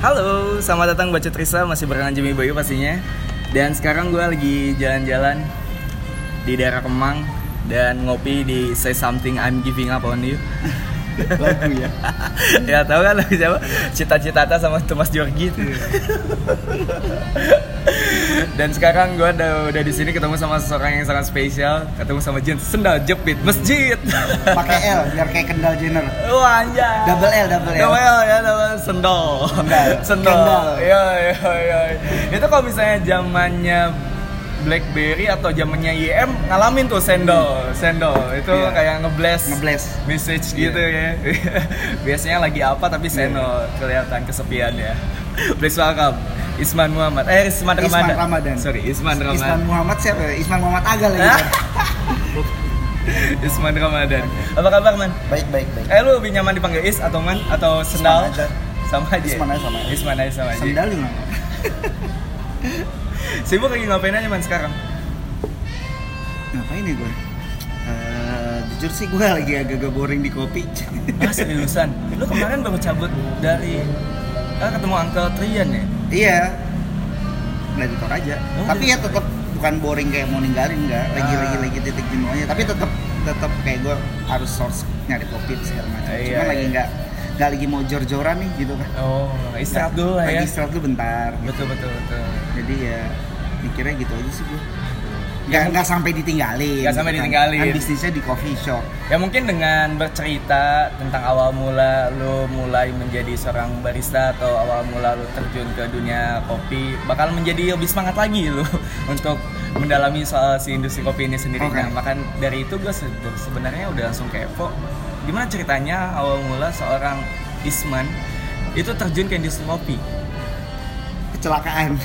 Halo, selamat datang Baca Trisa masih barengan Jimmy Bayu pastinya. Dan sekarang gue lagi jalan-jalan di daerah Kemang dan ngopi di Say Something I'm Giving Up on You. Lagu ya ya tahu kan lagu siapa? Cita-cita sama Thomas Georgi itu. dan sekarang gue udah, udah di sini ketemu sama seseorang yang sangat spesial, ketemu sama Jin Sendal Jepit Masjid. pakai L biar kayak Kendall Jenner Wah anjay. double L double L Double L ya, double sendal. Sendal. Sendal. Kendal. Iya, iya, iya. Itu kalau misalnya zamannya BlackBerry atau zamannya IM ngalamin tuh sendal, sendal. Itu Iya. kayak ngeblast ngeblast message Iya. gitu ya. Biasanya lagi apa tapi sendal kelihatan kesepian ya. Please welcome Isman Muhammad. Eh Isman Isman Ramadan. Ramadan. Sorry, Isman Ramadan. Isman Muhammad siapa ya? Isman Muhammad Aga lagi Hah? kan? Isman Ramadan. Apa kabar, Man? baik baik baik Eh lu lebih nyaman dipanggil Is atau Man atau sendal? aja. Sama aja. Isman aja sama aja. Isman aja sama aja. sendal juga Sibuk lagi ngapain aja man sekarang? ngapain ya gue Eh, jujur sih gue lagi agak-agak boring di kopi Ah seriusan. Lu kemarin baru cabut dari ah, ketemu Uncle Trian ya? iya dari tor aja Oh, tapi ya tetap bukan boring kayak mau ninggalin enggak lagi Ah. lagi lagi titik jenuhnya tapi tetap tetap kayak gue harus source nyari kopi segala macam Iya, cuma lagi iya. nggak nggak lagi mau jor-joran nih gitu kan Oh, istirahat dulu lah ya. lagi istirahat dulu bentar gitu. Betul betul betul. jadi ya mikirnya gitu aja sih gue nggak nggak sampai ditinggalin Nggak sampai gitu kan. ditinggalin. kan bisnisnya di coffee shop Ya mungkin dengan bercerita tentang awal mula lu mulai menjadi seorang barista atau awal mula lu terjun ke dunia kopi bakal menjadi lebih semangat lagi lu untuk mendalami soal si industri kopi ini sendiri. Oke. Nah, bahkan dari itu gue sebenarnya udah langsung kepo gimana ceritanya awal mula seorang Isman itu terjun ke industri kopi. kecelakaan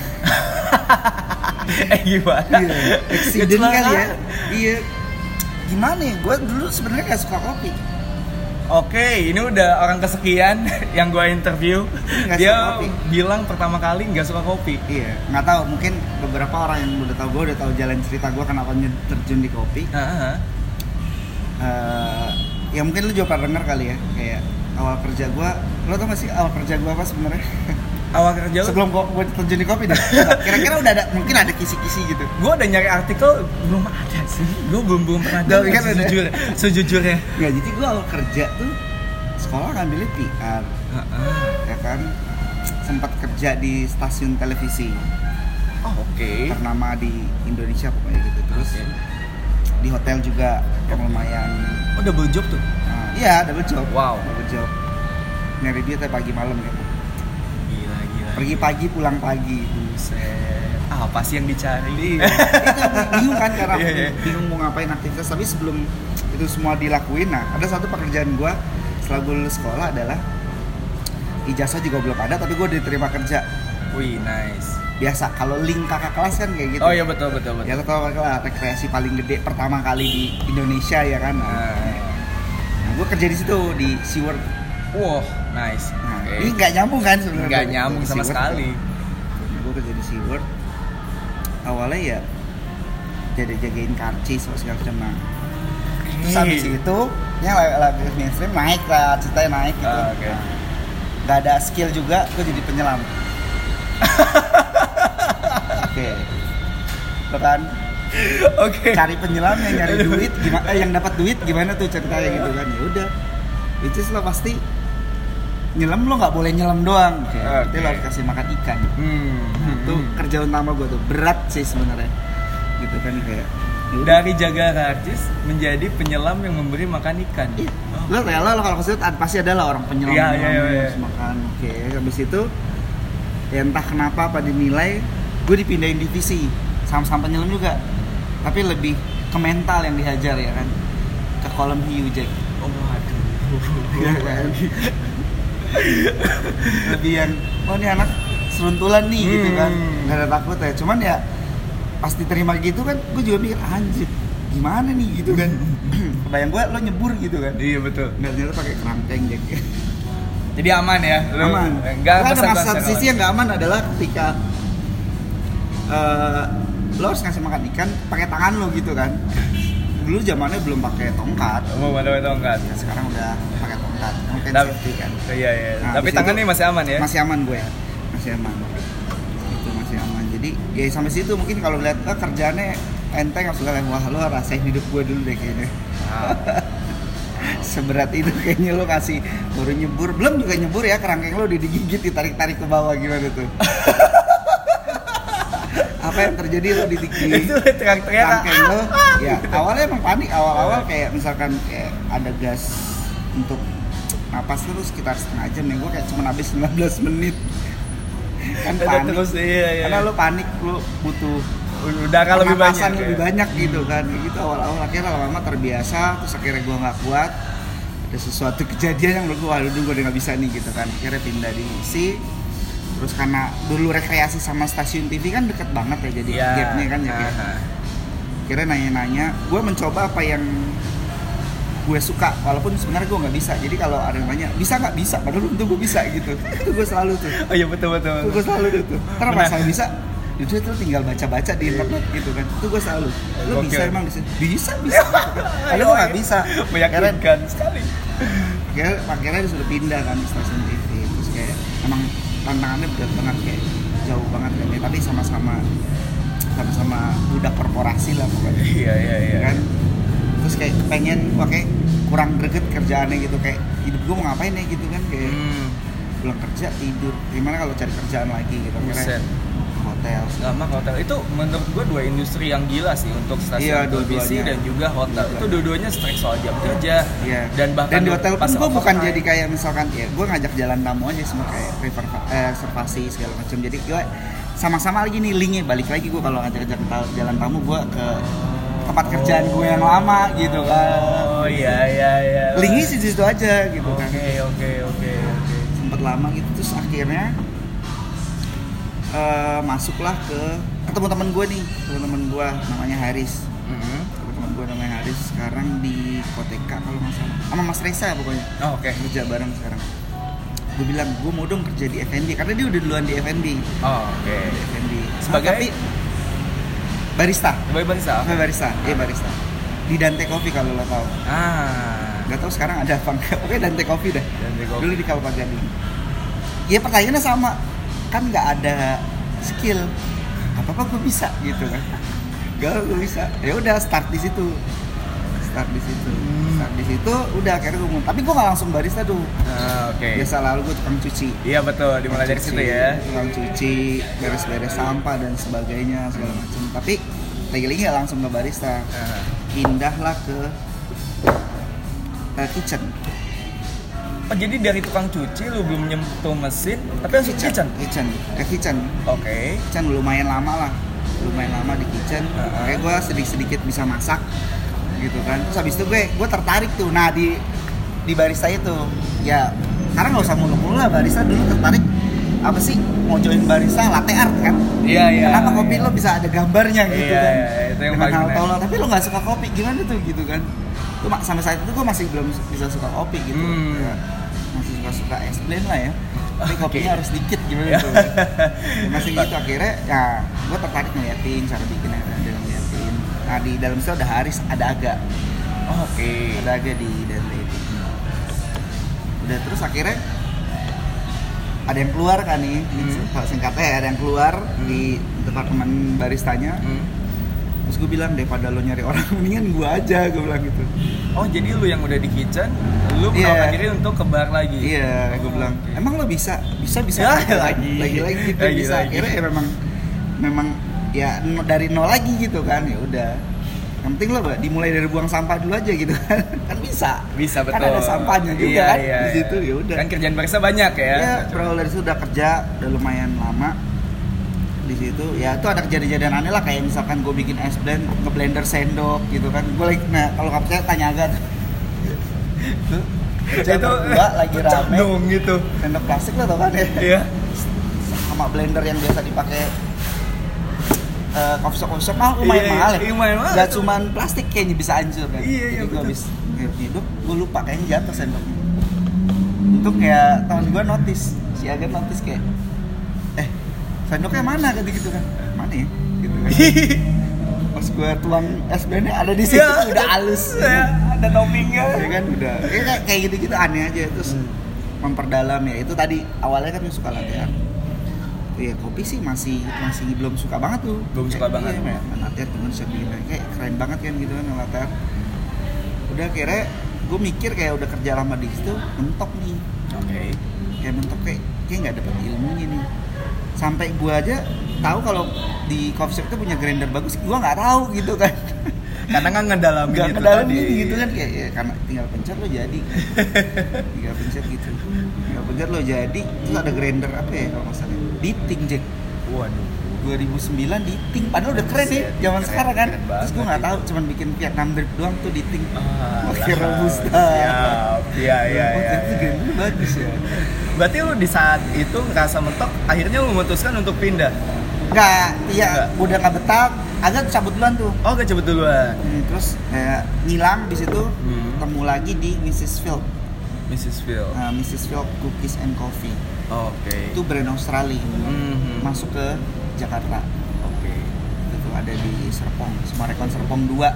eh gimana? iya accident kali ya iya gimana ya gue dulu sebenarnya gak suka kopi Oke, ini udah orang kesekian yang gue interview. Nggak Dia kopi. bilang pertama kali nggak suka kopi. iya nggak tahu mungkin beberapa orang yang udah tahu gue udah tahu jalan cerita gue kenapa terjun di kopi Heeh. Eh, ya mungkin lu juga pernah denger kali ya kayak awal kerja gue lo tau gak sih awal kerja gue apa sebenarnya Awal kerja lu, sebelum gue terjun di kopi deh kira-kira udah ada mungkin ada kisi-kisi gitu gue udah nyari artikel belum ada sih. Gue belum belum pernah dengar kan sejujurnya. Sejujurnya. Nggak, jadi gue awal kerja tuh sekolah ngambilnya PR Heeh. ya kan sempat kerja di stasiun televisi Oh, oke. ternama di Indonesia pokoknya gitu terus Oke. Di hotel juga yang lumayan Oh, double job tuh. nah, iya double job Wow. double job nyari duit ya pagi malam ya Gila gila. pergi pagi pulang pagi Buset. Ah, apa sih yang dicari? Iya. itu bingung kan karena Iya, iya. bingung mau ngapain aktivitas tapi sebelum itu semua dilakuin nah ada satu pekerjaan gua setelah gue lulus sekolah adalah ijazah juga belum ada tapi gue diterima kerja Wih, nice. Biasa. Kalau link kakak kelas kan kayak gitu. Oh iya betul betul betul. ya lo tau lah rekreasi paling gede pertama kali di Indonesia ya kan? Nah, Nah, gue kerja di situ di SeaWorld Wah, nice. nah, Oke. ini nggak nyambung kan sebenarnya? Nggak nyambung sama sekali. Nah, gue kerja di SeaWorld awalnya ya jadi jagain karcis sama segala macam nah. Terus habis itu yang lagi, mainstream naik lah ceritanya naik gitu. Ah, oke. Nah, nggak ada skill juga gue jadi penyelam oke Lo kan Oke. cari penyelam yang nyari duit gimana eh, yang dapat duit gimana tuh ceritanya gitu kan ya udah itu lo pasti nyelam lo nggak boleh nyelam doang Oke. Berarti lo harus kasih makan ikan Hmm. Nah, itu hmm. kerja utama gue tuh berat sih sebenarnya gitu kan kayak ya dari jaga karcis menjadi penyelam yang memberi makan ikan. Iya. Oh. lo rela lo kalau ke sini pasti ada lah orang penyelam Iya, yang iya, iya. harus makan oke habis itu ya entah kenapa apa dinilai gue dipindahin divisi sama-sama penyelam juga tapi lebih ke mental yang dihajar ya kan ke kolam hiu Jack Oh, waduh. Iya kan? lebih yang oh ini anak seruntulan nih gitu kan Hmm. nggak ada takut ya cuman ya pas diterima gitu kan gue juga mikir anjir gimana nih gitu kan bayang gue lo nyebur gitu kan Iya betul. nggak ternyata pakai kerangkeng Jack Jadi aman ya? Lu aman Enggak Nggak ada satu sisi yang nggak aman adalah ketika eh, lo harus ngasih makan ikan pakai tangan lo gitu kan. Dulu zamannya belum pakai tongkat. Mau mana itu enggak? ya, sekarang udah pakai tongkat. Mungkin Tapi- safety kan. Iya iya. Nah, Tapi tangannya masih aman ya? masih aman gue. Masih aman. Itu masih aman. Jadi ya sampai situ mungkin kalau lihat ah, kerjaannya enteng harus lihat wah lo rasain hidup gue dulu deh kayaknya. Seberat itu kayaknya lo kasih baru nyebur. Belum juga nyebur ya kerangkeng lo udah digigit ditarik-tarik ke bawah gimana tuh apa yang terjadi lo di teriak-teriak. Kerangkeng lo? Ya awalnya emang panik awal-awal kayak misalkan kayak ada gas untuk napas terus sekitar setengah jam ya gue kayak cuma habis 19 menit. Kan panik. terus iya iya. Karena lo panik lo butuh udara lebih banyak pernapasan ya? lebih banyak gitu kan. Gitu awal-awal akhirnya lama-lama terbiasa terus akhirnya gue nggak kuat. Ada sesuatu kejadian yang menurut gue waduh gue udah nggak bisa nih gitu kan. Akhirnya pindah di isi terus karena dulu rekreasi sama stasiun TV kan deket banget ya jadi Iya. gapnya kan jadi Aha. akhirnya nanya-nanya gue mencoba apa yang gue suka walaupun sebenarnya gue nggak bisa. Jadi kalau ada yang nanya bisa nggak? Bisa. Padahal tentu gue bisa gitu. Itu gue selalu tuh. Oh iya betul betul, itu betul. gue selalu tuh karena masalah bisa itu tuh tinggal baca-baca di internet gitu kan. Itu gue selalu. Lo Gokil. bisa emang? Bisa. Bisa bisa. Gitu kan. padahal gue nggak bisa. Meyakinkan sekali. Akhirnya akhirnya disuruh pindah kan di stasiun TV tantangannya berat banget kayak jauh banget kan ya tapi sama-sama sama-sama budak korporasi lah pokoknya. Iya iya iya. Kan? Terus kayak pengen wah kayak kurang greget kerjaannya gitu kayak hidup gue mau ngapain ya gitu kan kayak hmm, pulang kerja tidur. Gimana kalau cari kerjaan lagi gitu buset. akhirnya hotel Lama hotel itu menurut gua dua industri yang gila sih untuk stasiun Iya, televisi dan juga hotel. Itu dua-duanya strict soal jam kerja. Iya. Dan bahkan di hotel pun pas gue bukan overtime. jadi kayak misalkan ya gue ngajak jalan tamu aja semua kayak river eh, reservasi segala macam jadi gue sama-sama lagi nih linknya balik lagi gue kalau ngajak-ngajak jalan tamu gue ke tempat kerjaan gue yang lama gitu kan Oh iya iya iya. linknya sih situ aja gitu Oke kan oke oke oke. sempet lama gitu terus akhirnya eh, masuklah ke ketemu temen gue nih ketemu temen gue namanya Haris Mhm. teman gue namanya Haris sekarang di Koteka kalau nggak salah sama Mas Reza pokoknya Oh, Oke. kerja bareng sekarang gue bilang gue mau dong kerja di F&B karena dia udah duluan di F&B Oh, Oke. di F&B Sebagai? tapi barista Sebagai barista. Sebagai barista iya barista di Dante Coffee kalau lo tahu Ah. nggak tahu sekarang ada apa enggak pokoknya Dante Coffee dah Dante Coffee. dulu di Kalpa Gading ya pertanyaannya sama kan nggak ada skill. Apa apa gue bisa gitu kan. Gak gue bisa. Ya udah start di situ. Start di situ. Hmm. start di situ udah akhirnya gue tapi gue nggak langsung barista tuh. Ah, Oke. biasa lalu gue tukang cuci. Iya betul, dimulai dari situ ya. tukang cuci beres-beres sampah dan sebagainya segala macam. Tapi lagi-lagi nggak langsung ke barista. Ah. pindahlah ke eh, kitchen Oh, jadi dari tukang cuci lu belum nyentuh mesin, tapi langsung kitchen. kitchen ke kitchen Oke. kitchen lumayan lama lah. Lumayan lama di kitchen Uh-huh. kayak gue sedikit-sedikit bisa masak gitu kan. Terus habis itu gue gue tertarik tuh. Nah di di barista itu ya karena nggak usah mulu-mulu lah barista dulu tertarik apa sih mau join barista latte art kan? Iya iya. kenapa kopi iya. lo bisa ada gambarnya gitu Iya, kan? iya, itu yang dengan hal tolol. Tapi lo nggak suka kopi gimana tuh gitu kan mak- sampai saat itu gue masih belum bisa suka kopi gitu Hmm. Ya, masih suka suka es blend lah ya tapi kopinya harus dikit gimana Iya. tuh masih gitu akhirnya ya gue tertarik ngeliatin cara bikinnya ada ngeliatin nah di dalam situ ada Haris ada Aga Oh, Oke. ada Aga di dalam itu udah terus akhirnya ada yang keluar kan nih Hmm. singkatnya ya, ada yang keluar Hmm. di departemen baristanya Hmm. Terus gue bilang daripada lo nyari orang mendingan gue aja gue bilang gitu Oh jadi lu yang udah di kitchen, lu Iya. menawarkan diri untuk ke bar lagi. iya gue Oh, bilang oke. emang lo bisa bisa bisa Ya, aja." lagi. lagi lagi gitu Lagi, bisa lagi. akhirnya ya memang memang ya dari nol lagi gitu kan ya udah yang penting lo dimulai dari buang sampah dulu aja gitu kan kan bisa Bisa betul. kan ada sampahnya juga Iya, kan iya, di iya. situ ya udah Kan kerjaan barista banyak ya. ya berawal dari situ udah kerja udah lumayan lama di situ. Ya itu ada kejadian-kejadian aneh lah kayak misalkan gue bikin es blend ngeblender sendok gitu kan. Gue lagi nah kalau nggak percaya tanya agak tuh itu berdua lagi rame. dong gitu. sendok plastik lo tau kan? Ya Iya. sama blender yang biasa dipakai eh coffee shop coffee shop mahal lumayan Iya, mahal ya. iya, lumayan mahal Gak cuman plastik kayaknya bisa hancur kan Iya, iya, jadi gue habis hidup gue lupa kayaknya jatuh sendoknya. Untuk kayak teman gue notice. Si Agen notice kayak sendoknya mana gitu gitu kan? Mana ya? Gitu kan. Pas gue tuang es blendnya ada di situ Iya. udah halus. Iya, ada toppingnya. ya kan udah. Ya, kayak- kayak gitu gitu aneh aja. Terus Hmm. memperdalam ya. Itu tadi awalnya kan suka latihan. Ya kopi sih masih masih belum suka banget tuh. Belum suka Kayak, banget. iya, art dengan siapa bikin kayak keren banget kan gitu kan latte art udah akhirnya gue mikir kayak udah kerja lama di situ mentok nih. Oke. kayak mentok kayak kayak nggak dapet ilmunya nih sampai gue aja tahu kalau di coffee shop itu punya grinder bagus gue nggak tahu gitu kan. Karena nggak ngedalamin nggak itu ngedalamin tadi. gitu kan kayak ya, karena tinggal pencet lo jadi. Tinggal pencet gitu. Tinggal pencet lo jadi. Terus ada grinder apa ya kalau nggak salah? Diting Jack. Waduh. 2009 diting padahal udah keren ya Buset, zaman keren, sekarang kan keren terus gue nggak itu. tahu cuman bikin Vietnam drip doang tuh diting Ah, Pakai lah, robusta Siap. Iya, iya, Oh, iya. ternyata iya. bagus ya Berarti lu di saat itu ngerasa mentok, akhirnya lu memutuskan untuk pindah. nggak iya udah nggak betah agak cabut duluan tuh Oh, gak cepet duluan. Hmm, terus kayak ngilang di situ Hmm. ketemu lagi di Mrs. Field Mrs. Phil. Nah, Mrs. Field Cookies and Coffee Oke. itu brand Australia Mhm. masuk ke Jakarta Oke. itu ada di Serpong Sumarekon Serpong 2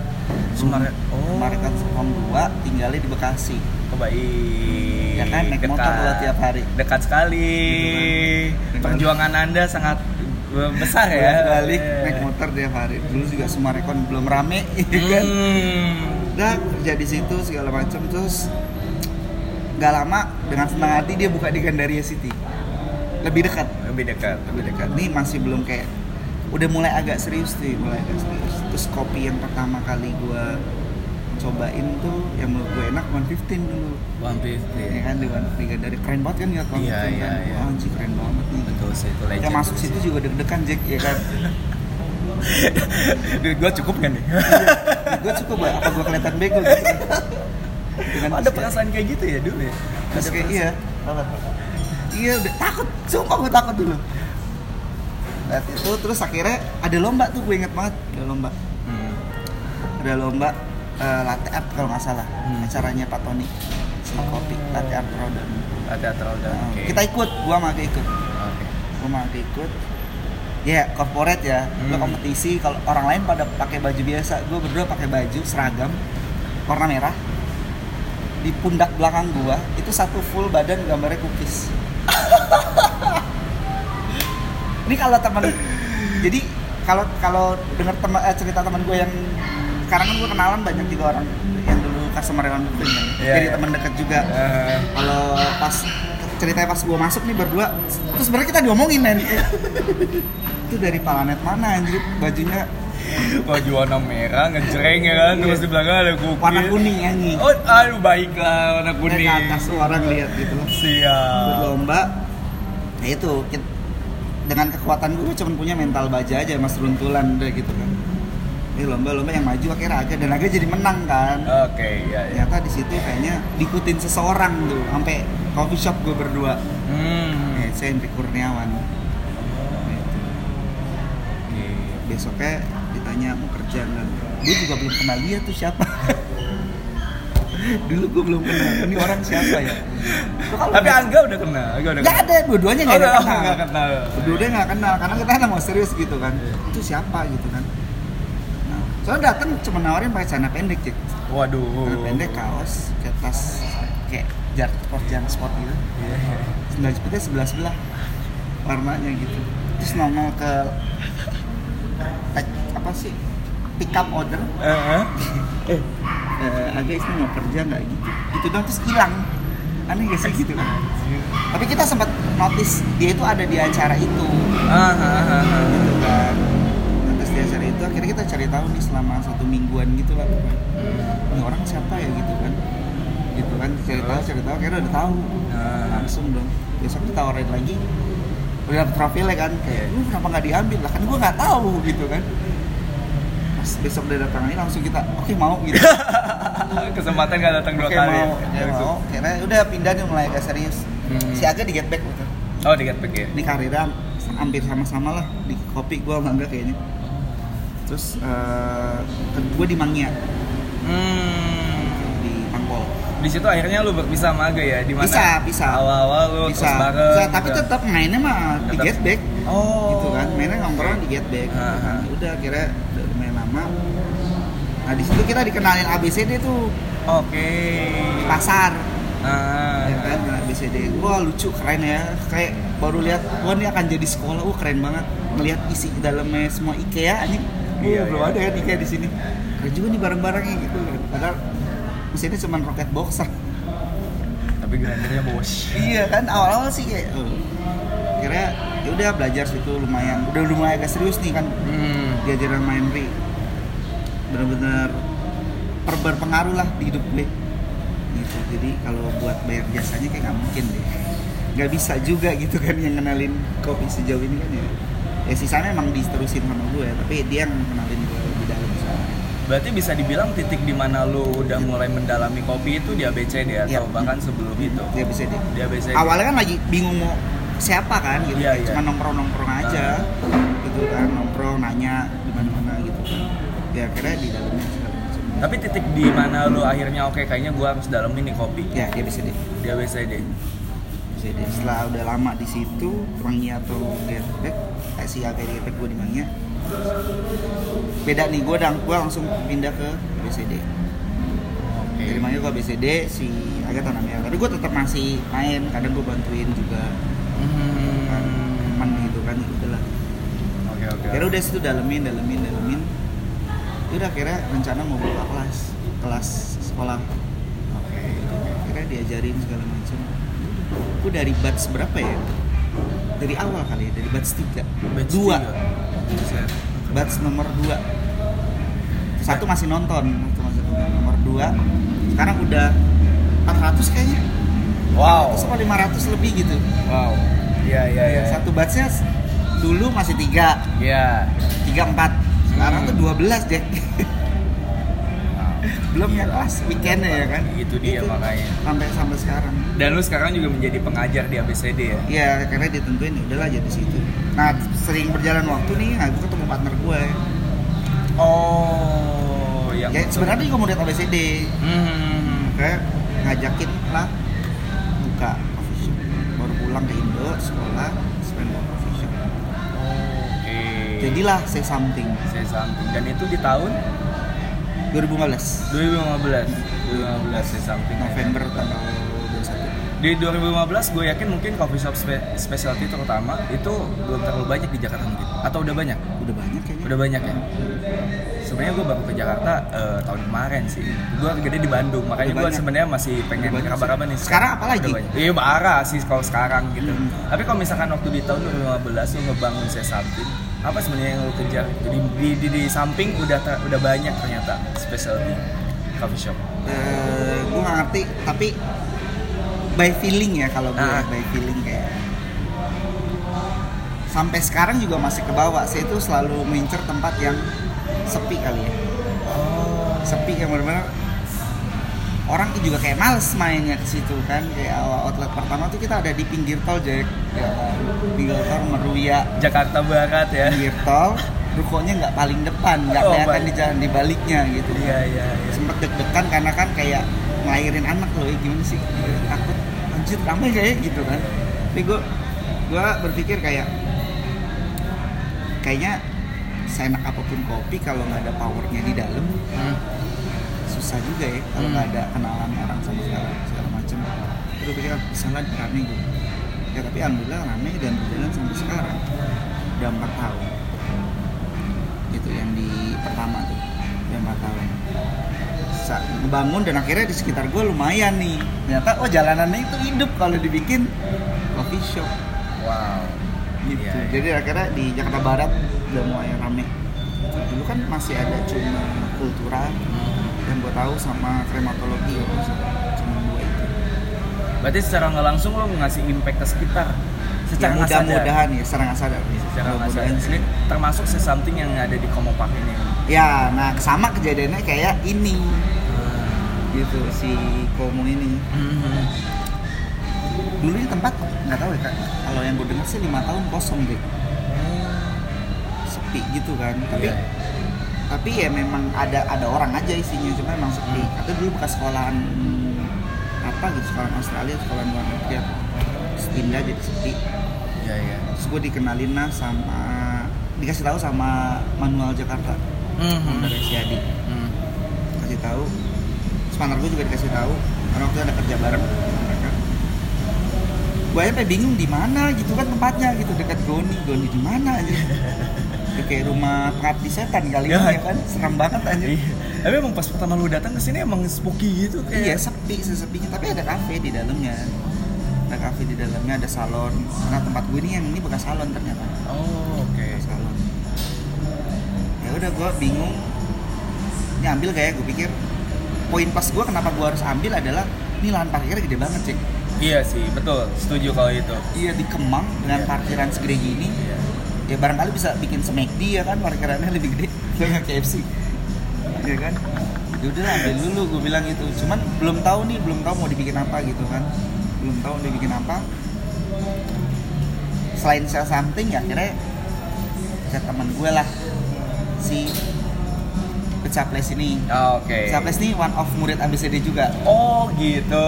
Sumare- oh. Sumarekon Serpong 2 tinggalnya di Bekasi Oh, baik. Ya kan, naik motor lo tiap hari. Dekat sekali. Gitu kan. Perjuangan Anda sangat besar ya. balik naik motor tiap hari dulu juga Sumarekon belum rame ya kan Hmm. udah kerja di situ segala macam terus nggak lama dengan senang hati dia buka di Gandaria City lebih dekat Lebih dekat. lebih dekat ini masih belum kayak udah mulai agak serius nih mulai agak serius terus kopi yang pertama kali gua cobain tuh yang menurut gue enak 115 dulu One Fifty. ya kan di di dari keren banit kan ya kan Iya, iya, iya. Wah, anjing keren banget nih Betul sih itu legend. masuk situ juga deg-degan Jack ya kan Duit gua cukup kan nih? gue cukup Mbak. apa gue kelihatan bego gitu Dengan Ada perasaan kayak gitu ya dulu ya? Ada kayak iya iya udah. Takut sumpah gue takut dulu. Lihat itu terus akhirnya ada lomba tuh gue inget banget. Ada lomba. Hmm. ada lomba eh, latte art kalau nggak salah. Hmm. acaranya Pak Tony si kopi latte art Roda Ada terlalu Nah, Oke. kita ikut gua sama Aga ikut. Oke. gua sama Aga ikut. Ya corporate ya. Hmm. kompetisi kalau orang lain pada pakai baju biasa. Gua berdua pakai baju seragam warna merah. Di pundak belakang gua itu satu full badan gambarnya cookies ini kalau teman jadi kalau kalau dengar teman eh, cerita teman gue yang sekarang kan gue kenalan banyak juga orang yang dulu customer yang Cooking kan Iya, jadi iya. teman dekat juga. Eh, kalau pas ceritanya pas gue masuk nih berdua terus sebenarnya kita diomongin men. Itu dari planet mana anjir? Bajunya baju warna merah ngejreng ya kan? Terus di belakang ada cookies warna kuning anjing. Oh aduh baiklah warna kuning ke atas tuh orang lihat gitu. Siap. Lomba nah itu dengan kekuatan gue cuma punya mental baja aja mas runtulan udah gitu kan. Ini lomba-lomba yang maju akhirnya agak dan agak jadi menang kan. Oke ya ya ternyata di situ kayaknya diikutin seseorang tuh sampai coffee shop gue berdua. Hmm. Eh, saya Hendrik Kurniawan. Gitu. Oke. besoknya ditanya mau kerja nggak. Gue juga belum kenal dia tuh siapa dulu gue belum kenal. Ini orang siapa ya? Kalau tapi Angga udah kenal Angga udah nggak ada dua-duanya nggak ada Oh, kenal. nggak kenal. Dua-duanya nggak kenal karena kita kan mau serius gitu kan. Itu siapa gitu kan. Nah, soalnya datang cuma nawarin pakai celana pendek cik. Waduh. Celana pendek kaos kayak tas kayak jar sport jar sport gitu. Iya, iya. sendal jepitnya sebelah sebelah warnanya gitu. Terus nongol ke apa sih? Pick up order. Eh, eh. eh eh, agak istri mau kerja nggak gitu? Gitu dong terus hilang. Aneh gak sih gitu? Tapi kita sempat notice dia itu ada di acara itu. Ah, ah, ah, ah. gitu kan. Nah, terus di acara itu akhirnya kita cari tahu nih selama satu mingguan gitu lah ini orang siapa ya gitu kan. Gitu kan cari tahu cari tahu akhirnya udah tahu. Ah. langsung dong. Besok ditawarin lagi. Udah dapet profilnya kan kayak lu kenapa nggak diambil? Lah kan gua nggak tahu gitu kan. Pas besok udah datang ini langsung kita oke mau gitu kesempatan gak datang dua oke kali. mau ya? oke Langsung. mau akhirnya udah pindah nih mulai agak serius. Hmm. si Aga di get back gitu oh di Gatback ya. Ini karirnya hampir sama-sama lah. Di kopi gua sama Angga kayaknya. Terus eh gue di Mangia hmm. Di Pangpol. Di situ akhirnya lu berpisah sama Aga ya? Di mana? Bisa, bisa. awal-awal lu bisa, terus bareng bisa tapi gitu. tetap mainnya mah di get back. Oh. Gitu kan mainnya nongkrong di get back. Gitu kan. ah. udah lama nah di situ kita dikenalin ABCD tuh. Oke. Di pasar. Ah. Ya kan nah, BCD wah lucu keren ya. Kayak baru lihat wah ini akan jadi sekolah. Wah keren banget. Melihat isi dalamnya semua IKEA anjing. Wah, Iya, belum iya. ada kan IKEA di sini. Keren juga nih barang-barangnya gitu. Padahal mesinnya cuma roket boxer. Tapi grindernya bos. iya kan awal-awal sih kayak oh. kira ya udah belajar situ lumayan. Udah lumayan agak serius nih kan. Hmm. diajarin main ri bener-bener per- berpengaruh lah di hidup gue. Gitu. Jadi kalau buat bayar jasanya kayak nggak mungkin deh. Nggak bisa juga gitu kan yang kenalin kopi sejauh ini kan ya. Ya sisanya emang diterusin sama gue tapi dia yang kenalin gue lebih dalam soalnya. Berarti bisa dibilang titik di mana lu udah mulai mendalami kopi itu di ABCD atau Iya. bahkan sebelum itu. dia bisa deh. Di ABCD. awalnya kan lagi bingung mau siapa kan gitu. Iya, kayak iya. cuma nongkrong nongkrong aja gitu kan nongkrong nanya di mana mana gitu kan ya akhirnya di dalamnya Tapi titik di mana lu akhirnya oke kayaknya gua harus dalamin nih kopi ya dia bisa deh di ABCD. Jadi setelah udah lama di situ, Mangia atau kayak si kayak Getback gue di Mangia. Beda nih, gue dang, gue langsung pindah ke BCD. Oke. Dari Mangia ke BCD, si Agatha namanya. Tapi gue tetap masih main, kadang gue bantuin juga kan, Hmm. teman gitu kan, ya udahlah. Oke oke. Akhirnya udah situ dalemin, dalemin, dalemin. Udah akhirnya rencana mau buka kelas, kelas sekolah. Oke. Akhirnya diajarin segala macam. Gue dari batch berapa ya? Dari awal kali ya, dari batch 3 Batch Dua tiga. Buset. batch nomor 2 Satu masih nonton, satu masih nonton. Nomor 2 Sekarang udah 400 kayaknya Wow. 400 apa 500 lebih gitu Wow. Iya iya iya. Satu batchnya dulu masih 3 Iya. 3, 4 Sekarang tuh 12 Jack Wow. Belum yang kelas weekendnya ya kan Itu dia makanya. Sampai sampai sekarang Dan lu sekarang juga menjadi pengajar di ABCD ya? Iya, karena ditentuin ya udahlah jadi situ. Nah, sering berjalan waktu nih, nah gue ketemu partner gue. Oh, yang Ya, sebenarnya juga mau lihat ABCD. Hmm. Kayak ngajakin lah buka coffee shop. Baru pulang ke Indo, sekolah, Jadilah say something. saya something. Dan itu di tahun 2015 2015. 2015 saya something. November tanggal 21. Di 2015 gue yakin mungkin coffee shop spe- specialty terutama itu belum terlalu banyak di Jakarta mungkin. Atau udah banyak? Udah banyak kayaknya. Udah banyak ya. Sebenarnya gue baru ke Jakarta eh, tahun kemarin sih. Gue gede di Bandung, makanya gue sebenarnya masih pengen kabar-kabar nih. Sekarang apa lagi? Iya parah sih kalau sekarang gitu. Hmm. Tapi kalau misalkan waktu di tahun 2015 lu ngebangun saya something, apa sebenarnya yang lu kejar? Jadi di, di, di samping udah ter- udah banyak ternyata specialty coffee shop. Eh, gue gak ngerti, tapi by feeling ya kalau gue Ah. by feeling kayak sampai sekarang juga masih ke bawah saya itu selalu mengincar tempat yang sepi kali ya Oh. sepi yang benar-benar orang juga kayak males mainnya ke situ kan. Kayak awal outlet pertama tuh kita ada di pinggir tol Jack. Ya kan? Pinggir tol Meruya. Jakarta Barat ya. pinggir tol rukonya nggak paling depan nggak Oh, kelihatan di jalan di baliknya gitu. Iya iya iya. sempet deg-degan karena kan kayak ngelahirin anak loh ya gimana sih? Takut anjir ramai kayak gitu kan. Tapi gue gue berpikir kayak kayaknya seenak apa pun kopi kalau nggak ada powernya di dalam Hmm. Susah juga ya kalau Hmm. nggak ada kenalan orang sama segala segala macam. Gue pikir misalnya rame gue ya tapi alhamdulillah rame dan berjalan sampai sekarang. Udah empat tahun. Itu yang di pertama tuh udah empat tahun. Sa- ngebangun dan akhirnya di sekitar gue lumayan nih. Ternyata oh jalanannya itu hidup kalau dibikin coffee shop. Wow. gitu. Iya. jadi akhirnya di Jakarta Barat udah mulai rame. Dulu kan masih ada cuma kultura yang gue tahu sama krematologi ya cuma dua itu Berarti secara nggak langsung lo ngasih impact ke sekitar. Secara sadar. mudah-mudahan ya secara nggak sadar ya. Secara nggak sadar. Ini termasuk sesuatu yang ada di Komopak ini. ya nah sama kejadiannya kayak ini gitu si Komo ini Mhm. dulu di tempat nggak tahu ya kak kalau yang gue dengar sih lima tahun kosong deh sepi gitu kan tapi Iya. Tapi ya memang ada ada orang aja isinya cuma emang sepi. Hmm. atau dulu bekas sekolahan apa gitu sekolahan Australia sekolahan luar negeri terus pindah jadi sepi. Iya iya. terus gue dikenalin lah sama dikasih tahu sama Manual Jakarta. Mhm. dari Siadi Hmm. kasih tahu. Partner gue juga dikasih tahu. Karena waktu itu ada kerja bareng mereka. Gue aja bingung di mana gitu kan tempatnya gitu dekat Goni. Goni di mana aja Udah kayak rumah pengabdi setan kali Ya. ya kan serem banget aja Iya. Tapi emang pas pertama lu datang ke sini emang spooky gitu iya kayak. sepi sesepinya tapi ada kafe di dalamnya ada kafe di dalamnya ada salon karena tempat gue ini yang ini bekas salon ternyata Oh, oke. bekas salon ya udah gue bingung ini ambil kayak gue pikir poin pas gue kenapa gue harus ambil adalah ini lahan parkirnya gede banget cek Iya sih, betul. Setuju kalau itu. iya di Kemang dengan Iya. parkiran segede gini Iya. Ya barangkali bisa bikin semekdi ya kan? Parkirannya lebih gede dengan KFC ya kan? Ya udah lah, ambil dulu gue bilang gitu. Cuman belum tahu nih belum tahu mau dibikin apa gitu kan. Belum tahu mau dibikin apa. Selain sell something ya akhirnya ke teman gue lah si Place ini. Oh, Oke. Pizza Place ini one of murid ABCD juga. Oh, gitu.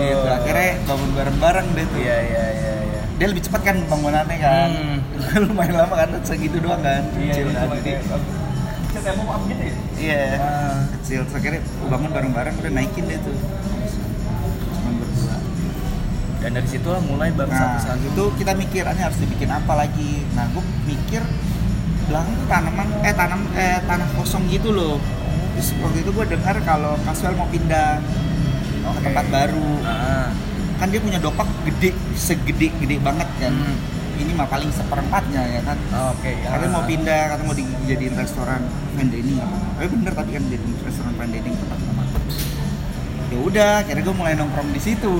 gitu akhirnya bangun bareng-bareng deh tuh. Iya, iya, iya, iya. dia lebih cepat kan bangunannya kan. Hmm. lumayan lama kan segitu doang kan Iya, Kecil iya, kan, cuma jadi kayak Bisa tembok apa gitu ya? iya Ah. kecil terus akhirnya bangun bareng-bareng udah naikin deh tuh cuma berdua Dan dari situ lah mulai baru nah satu-satu. itu kita mikir ini harus dibikin apa lagi nah gue mikir belakang tuh tanaman eh tanam eh tanah kosong gitu loh terus waktu itu gue dengar kalau Kaswell mau pindah ke Oke. tempat baru Ah. kan dia punya dopak gede segede gede banget kan Hmm. Ini mah paling seperempatnya ya kan Oke. katanya mau ah. pindah katanya mau dijadiin restoran fine dining tapi bener tapi kan jadi restoran fine dining tempat sama ya udah akhirnya gue mulai nongkrong di situ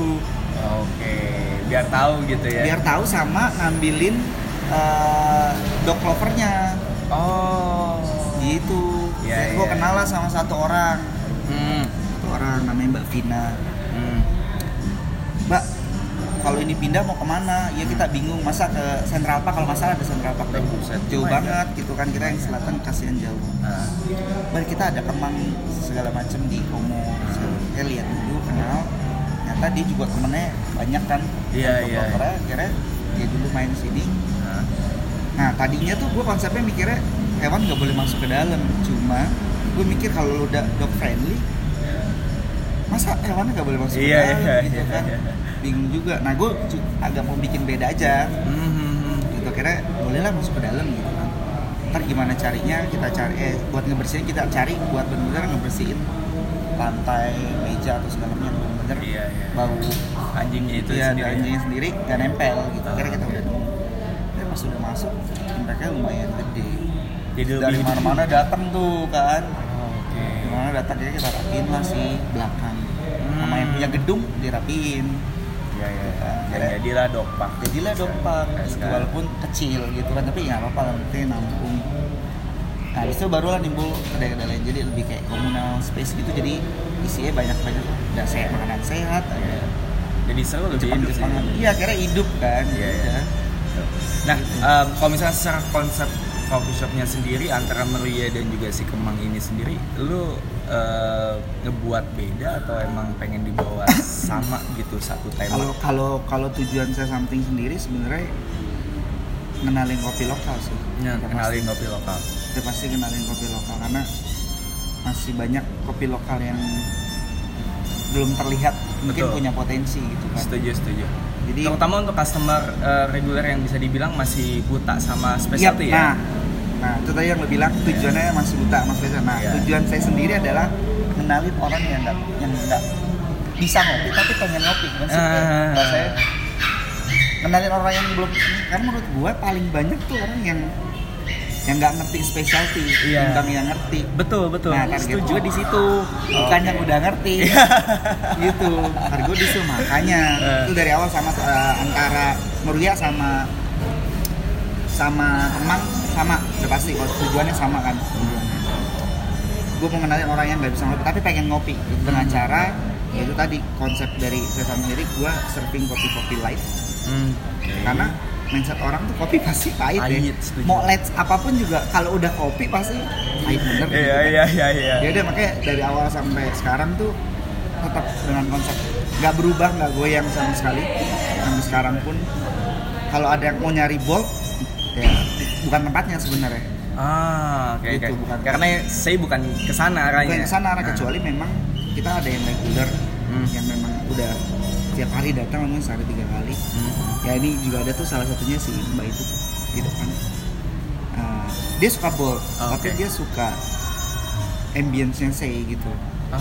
Oke, biar tahu gitu ya. biar tahu sama ngambilin eh, dog lovernya Oh. gitu Iya, gue iya. kenal lah sama satu orang Hmm. satu orang namanya Mbak Vina Hmm. Mbak kalau ini pindah mau ke mana ya kita bingung masa ke Central Park kalau masalah ada Central Park Oh, buset. jauh Lumayan. banget gitu kan kita yang selatan kasihan jauh Ah. Balik kita ada kemang segala macam di Komo. Ya lihat dulu kenal. Ternyata dia juga temennya banyak kan. Iya, iya. brokernya, Akhirnya dia dulu main sini. Ah. Nah tadinya tuh gue konsepnya mikirnya hewan nggak boleh masuk ke dalam. Cuma gue mikir kalau udah dog friendly, masa hewannya nggak boleh masuk Iya, ke dalam iya, gitu iya, kan? iya. Bingung juga. Nah gue agak mau bikin beda aja. Hmm. gitu kira bolehlah masuk ke dalam gitu kan. Ntar gimana carinya kita cari eh buat ngebersihin kita cari buat benar-benar ngebersihin lantai meja atau segala macam yang benar-benar Iya, iya. bau. Anjingnya itu iya ada sendiri. anjingnya sendiri nggak nempel gitu. Akhirnya kita udah tapi pas udah masuk mereka lumayan gede. Jadi dari mana-mana datang tuh kan. Dari mana datang ya kita rapiin lah si belakang. Sama yang punya gedung dirapiin Iya, iya. Iya. Dan jadilah dopak. jadilah dompak Kayak gitu, sekarang. walaupun kecil gitu kan tapi ya apa-apa lah penting nampung nah itu barulah nimbul kedai-kedai lain jadi lebih kayak communal space gitu jadi isinya banyak-banyak ada sehat makanan sehat ada Iya. Jadi seru lebih Jepang hidup sih. Iya akhirnya hidup kan Iya, ya iya. Nah, em, kalau misalnya secara konsep coffee shopnya sendiri antara Meria dan juga si Kemang ini sendiri, lu eh, ngebuat beda atau emang pengen dibawa sama gitu satu tema? kalau kalau kalau tujuan saya something sendiri sebenarnya ngenalin kopi lokal sih Ya, Udah kenalin kopi lokal. pasti, udah pasti kenalin kopi lokal karena masih banyak kopi lokal yang belum terlihat mungkin Betul. punya potensi gitu kan Setuju, setuju. Jadi Terutama untuk customer eh, reguler yang bisa dibilang masih buta sama specialty nah, ya. nah itu tadi yang lo bilang tujuannya masih buta mas Faisal. Nah Iya. tujuan saya sendiri adalah kenalin orang yang nggak yang nggak bisa ngopi tapi pengen ngopi kan sih. Kalau saya kenalin orang yang belum karena menurut gua paling banyak tuh orang yang yang nggak ngerti specialty Iya. timbang yang ngerti Betul, betul. Nah, target Setuju. gue di situ, bukan Oke. yang udah ngerti. gitu. Target gue di situ makanya Eh. itu dari awal sama eh, antara Meruya sama sama Kemang sama udah pasti kalau tujuannya sama kan tujuannya. Gue mau kenalin orang yang nggak bisa ngopi tapi pengen ngopi gitu, dengan Hmm. cara yaitu tadi konsep dari saya sendiri gue serving kopi-kopi light Hmm. karena mindset orang tuh kopi pasti pahit, setuju. Mau light apa pun juga kalau udah kopi pasti pahit bener. gitu Iya, kan. iya, iya, iya. ya udah makanya dari awal sampai sekarang tuh tetap dengan konsep nggak berubah nggak goyang sama sekali sampai sekarang pun kalau ada yang mau nyari bold ya bukan tempatnya sebenarnya Ah, oke, Gitu, bukan. Karena saya bukan ke sana arahnya. bukan ke sana arah Nah. kecuali memang kita ada yang regular Hmm. yang memang udah setiap hari datang mungkin sehari tiga kali Hmm. ya ini juga ada tuh salah satunya si mbak itu di depan Eh, dia suka bold Oh, tapi oke. dia suka ambience-nya say gitu Ah.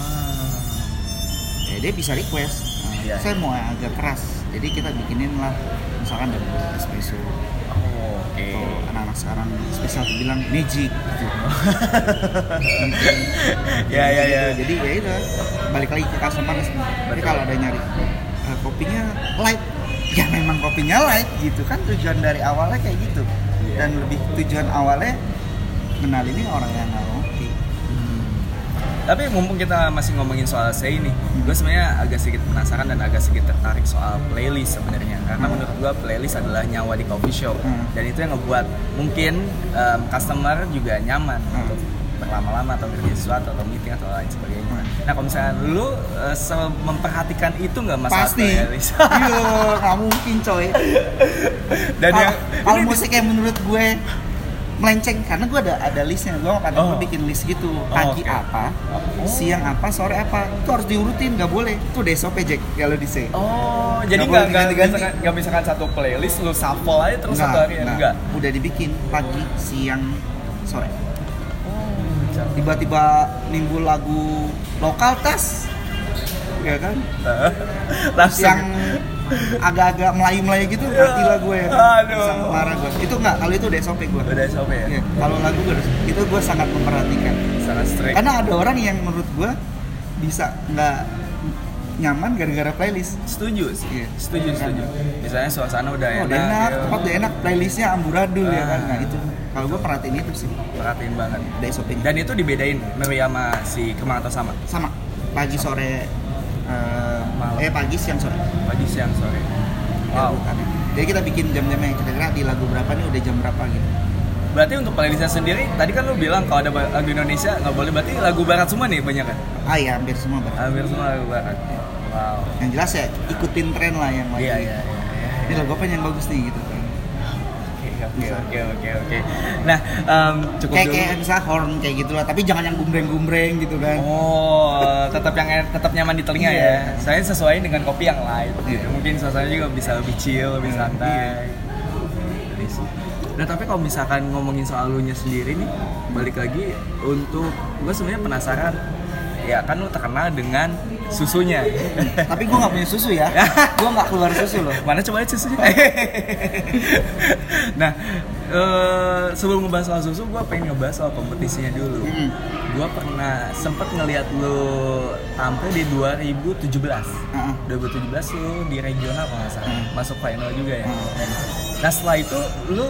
ya dia bisa request eh, Iya, saya mau yang agak keras jadi kita bikinin lah misalkan double espresso Oh, oke. atau anak-anak sekarang spesial bilang magic gitu. Ya, ya, ya. Jadi ya itu balik lagi ke customer sih. Jadi kalau ada nyari eh, kopinya light, ya memang kopinya light gitu kan tujuan dari awalnya kayak gitu. Iya. Dan lebih tujuan awalnya kenal ini orang yang nggak. Hmm. Tapi mumpung kita masih ngomongin soal say nih, gue sebenarnya agak sedikit penasaran dan agak sedikit tertarik soal playlist sebenarnya. Karena Hmm. menurut gue playlist adalah nyawa di coffee shop Hmm. dan itu yang ngebuat mungkin em, customer juga nyaman Hmm. untuk berlama-lama atau ngerjain sesuatu atau meeting atau lain sebagainya. Hmm. Nah kalau misalnya lu eh, se- memperhatikan itu nggak masalah Pasti. Iya, nggak mungkin coy. dan Kalau- yang musik yang menurut gue melenceng karena gue ada ada listnya. Gue kadang Oh. gue bikin list gitu. Pagi oke. apa Oh. siang apa sore apa itu harus diurutin nggak boleh. Itu udah SOP Jack kalau di say Oh, jadi Nggak nggak nggak misalkan nggak misalkan satu playlist lu shuffle aja terus satu hari enggak. udah dibikin pagi siang sore. Oh, tiba-tiba minggu lagu lokal tas. Ya kan? Langsung. Yang agak-agak melayu-melayu gitu ngerti lah gue. Aduh. bisa marah gue. Itu nggak? Kalau itu udah SOP gue. Udah SOP ya? Iya, kalau lagu gue itu gue sangat memperhatikan. Sangat strict. Karena ada orang yang menurut gue bisa nggak nyaman gara-gara playlist. Setuju sih. Iya. setuju setuju. Misalnya suasana udah oh, enak, udah enak. tempat udah enak. Playlistnya amburadul ya kan? Ah. nah itu. Kalau gue perhatiin itu sih. Perhatiin banget. Ada SOP-nya dan itu dibedain Meri sama si Kemang atau sama? Sama. Pagi sore eh, Malam. eh pagi siang sore. Pagi siang sore. Wow. Urutannya. jadi kita bikin jam-jamnya kira-kira di lagu berapa nih udah jam berapa gitu. Berarti untuk playlistnya sendiri tadi kan lu bilang kalau ada lagu Indonesia nggak boleh. Berarti lagu barat semua nih banyak kan? Ah ya hampir semua Bang. hampir semua lagu barat. Wow. Yang jelas ya ikutin tren lah yang lagi. Iya iya iya iya. ini lagu apa yang bagus nih gitu Oke oke oke oke. Nah, em, cukup kayak dulu. kayak misalnya horn kayak gitu lah tapi jangan yang gumbreng-gumbreng gitu kan Oh, tetap yang tetap nyaman di telinga Iya. ya. Saya sesuai dengan kopi yang light. Iya. Gitu. Mungkin suasananya juga bisa lebih chill, lebih Iya. santai. Nice. Nah tapi kalau misalkan ngomongin soal lu nya sendiri nih, balik lagi untuk gue sebenarnya penasaran. Ya kan lu terkenal dengan susunya. tapi gue nggak punya susu ya gue nggak keluar susu loh Mana coba lihat susunya? nah, eh, sebelum ngebahas soal susu, gue pengen ngebahas soal kompetisinya dulu. Mm-mm. Gue pernah sempet ngeliat lu tampil di 2017. Heeh. 2017 lu di regional kalau nggak salah, Hmm. masuk final juga ya. Heeh. Nah setelah itu lu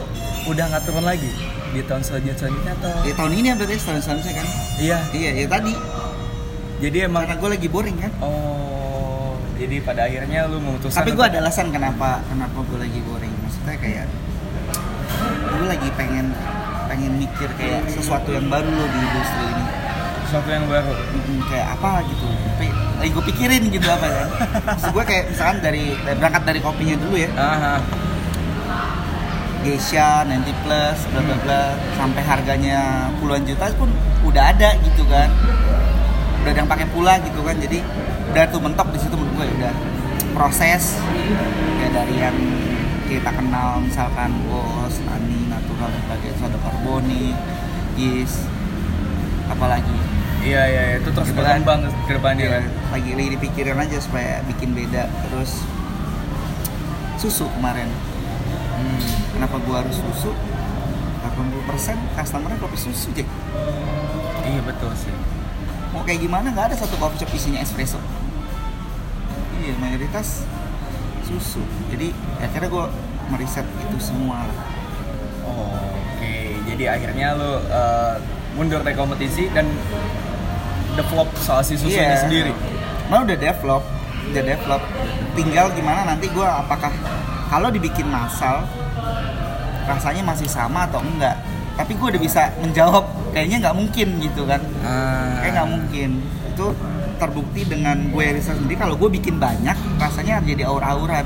udah nggak turun lagi di tahun selanjutnya selanjutnya atau? ya tahun ini berarti tahun selanjutnya kan Iya. iya ya tadi Jadi emang karena gue lagi boring kan? Oh jadi pada akhirnya lu memutuskan. tapi gue ada alasan kenapa kenapa gue lagi boring. Maksudnya kayak gue lagi pengen pengen mikir kayak sesuatu yang baru loh di industri ini. Sesuatu yang baru. Mm, kayak apa gitu. Tapi lagi gue pikirin gitu apa kan? Maksud gue kayak misalkan dari, berangkat dari kopinya dulu ya. Aha. Geisha, 90 plus, bla bla bla. Sampai harganya puluhan juta pun udah ada gitu kan udah ada yang pakai pula gitu kan jadi udah tuh mentok di situ menurut gue udah proses ya dari yang kita kenal misalkan bos, Ani, natural dan sebagainya, soda karboni, yeast, apalagi Iya iya iya, itu terus Gitu kan. berkembang ke depannya ya, kan. lagi lagi dipikirin aja supaya bikin beda terus susu kemarin Hmm. kenapa gua harus susu 80% customernya kopi susu Jack Iya betul sih. Mau kayak gimana nggak ada satu coffee shop isinya espresso iya mayoritas susu jadi akhirnya gua meriset itu semua lah Oh, Oke, jadi akhirnya lu uh, mundur dari kompetisi dan develop soal si susunya Iya. sendiri. Nah udah develop, udah develop. Tinggal gimana nanti gua apakah kalau dibikin massal rasanya masih sama atau enggak. Tapi gue udah bisa menjawab kayaknya nggak mungkin gitu kan. Ah. Kayak nggak mungkin. Itu terbukti dengan gue riset sendiri kalau gue bikin banyak rasanya jadi aur-auran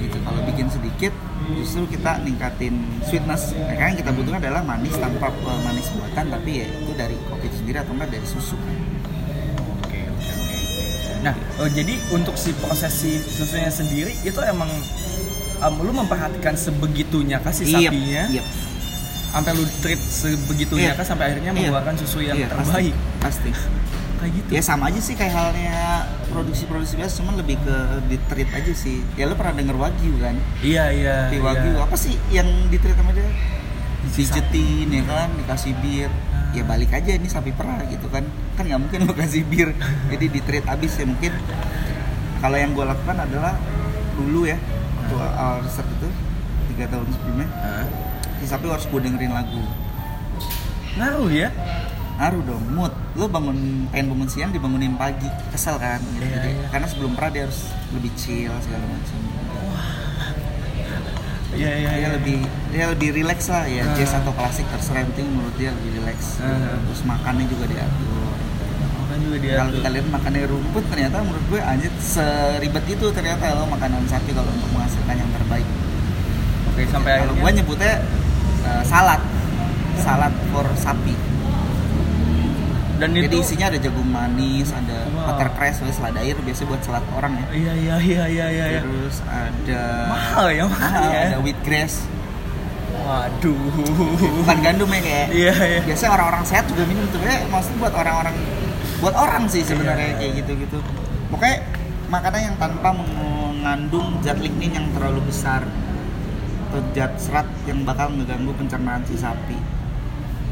gitu. Kalau bikin sedikit justru kita ningkatin sweetness. Nah, kan kita butuhkan adalah manis tanpa uh, manis buatan tapi ya itu dari kopi itu sendiri atau enggak dari susu. Oke, oke, oke. Nah, oh, jadi untuk si proses si susunya sendiri itu emang um, lu memperhatikan sebegitunya kah si Iya, sapinya? iya. Sampai lu treat sebegitunya Iya. kah sampai akhirnya Iya. mengeluarkan susu yang pasti. terbaik. pasti Kayak gitu. ya sama aja sih kayak halnya produksi-produksi biasa cuman lebih ke di treat aja sih ya lo pernah denger wagyu kan Iya, iya. di iya. wagyu apa sih yang di treat sama dia Si pijetin ya kan dikasih bir ya balik aja ini sapi perah gitu kan kan nggak mungkin lo kasih bir jadi di treat abis ya mungkin kalau yang gue lakukan adalah dulu ya waktu awal riset itu tiga tahun sebelumnya Hah? Si sapi harus gue dengerin lagu Ngaruh ya? ngaruh dong mood lo bangun pengen bangun siang dibangunin pagi kesel kan gitu. Iya, Jadi, iya. karena sebelum pra dia harus lebih chill segala macam Iya, iya, dia iya. lebih dia lebih relax lah ya Ah. jazz atau klasik terserah penting menurut dia lebih relax Ah. terus makannya juga diatur Kan juga dia kalau kita lihat makannya rumput ternyata menurut gue anjir seribet itu ternyata lo makanan sapi kalau untuk menghasilkan yang terbaik Oke, sampai kalau gue nyebutnya uh, salad salad for sapi dan jadi itu isinya ada jagung manis ada Wow. watercress atau selada air biasanya buat salad orang ya Iya, iya, iya, iya, iya. iya. terus ada Mahal ya mahal, makannya. ada wheatgrass Waduh. bukan gandum ya kayak Iya, iya. biasanya orang-orang sehat juga minum tuh ya maksudnya buat orang-orang buat orang sih sebenarnya Iya. kayak gitu-gitu pokoknya makanan yang tanpa mengandung zat lignin yang terlalu besar atau zat serat yang bakal mengganggu pencernaan si sapi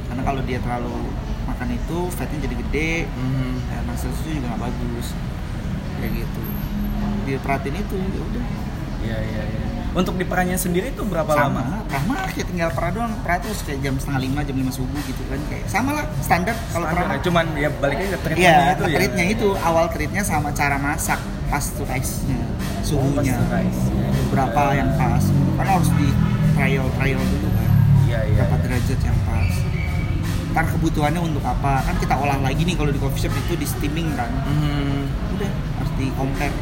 karena kalau dia terlalu makan itu fatnya jadi gede Hmm. dan hasil susu juga nggak bagus kayak gitu dia perhatiin itu ya udah Iya, iya, iya. Untuk di perannya sendiri itu berapa lama? sama kayak tinggal pra doang terus kayak jam setengah lima jam lima subuh gitu kan kayak sama lah standar kalau ya, cuman ya balik lagi ke treatmentnya Iya, itu ya. treatnya itu awal treatnya sama cara masak pasteurize-nya, suhunya, Oh, pasteurize. berapa yang pas. Karena harus di trial trial dulu kan, Iya, iya. berapa derajat yang pas. Ntar kebutuhannya untuk apa? Kan kita olah lagi nih kalau di coffee shop itu di steaming kan. Hmm. Udah harus di compare.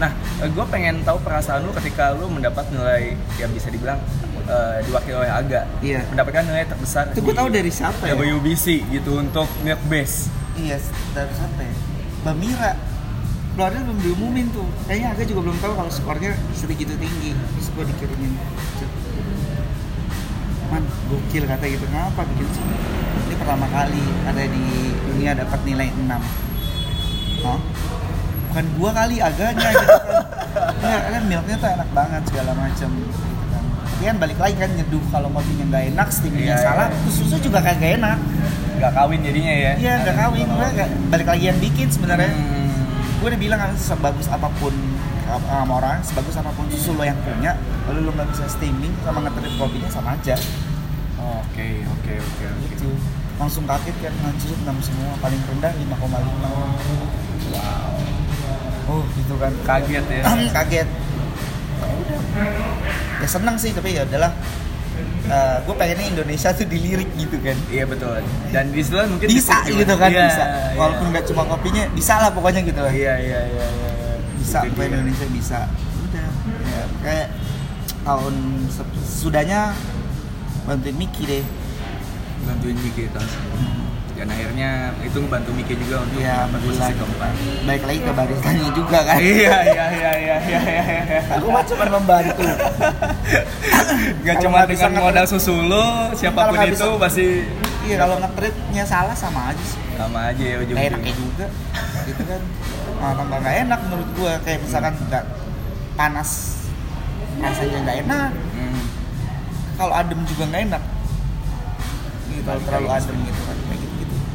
Nah, gue pengen tahu perasaan lu ketika lu mendapat nilai yang bisa dibilang eh, diwakili oleh Aga. Iya. Mendapatkan nilai terbesar. Itu gue tahu dari siapa ya? WBC gitu untuk milk base. Iya, dari siapa ya? Mbak Keluarnya belum diumumin tuh. Kayaknya Aga juga belum tahu kalau skornya segitu tinggi. Terus gue dikirimin. Man, gokil kata gitu. Kenapa bikin sih? Ini pertama kali ada di dunia dapat nilai 6. Hah? Bukan gua kali agaknya gitu kan. Enggak, kan milknya tuh enak banget segala macam gitu kan. Tapi kan balik lagi kan nyeduh kalau kopinya nggak enak, steamingnya Iya, salah, terus susu juga kagak enak. Gak kawin jadinya ya? Iya nggak kawin, gue nggak balik lagi yang bikin sebenarnya. Hmm. Gue udah bilang kan sebagus apa pun sama orang, sebagus apa pun susu lo yang punya, lalu lo nggak bisa steaming sama ngetrit kopinya sama aja. Oke, oke, oke, oke. Gitu. Langsung kaget kan ngancur enam semua, paling rendah 5,5. Wow. Oh gitu kan. Kaget ya. kaget. Ya udah. Ya seneng sih tapi ya udahlah. gue pengennya Indonesia tuh dilirik gitu kan Iya betul. Dan di situ mungkin bisa gitu kan Iya, bisa iya. walaupun nggak cuma kopinya bisa lah pokoknya gitu lah Iya, iya, iya, iya. bisa dia. Indonesia bisa udah ya, kayak tahun sudahnya bantuin Miki deh bantuin Miki tahun sebelumnya. Dan akhirnya itu ngebantu Miki juga untuk mendapat posisi keempat. baik lagi ke baristanya juga kan? Iya, iya, iya, iya, iya, iya, iya. aku mah cuma membantu. Gak cuma nggak bisa dengan modal susu lo, siapa pun itu bisa- pasti iya kalau ngetritnya salah sama aja sih. Sama aja ya Gak ujung-ujungnya. enaknya juga. Gitu kan. Nah, tambah nggak enak menurut gua. Kayak misalkan nggak panas rasanya nggak enak. Hmm. kalau adem juga nggak enak. Gitu kalau terlalu adem gitu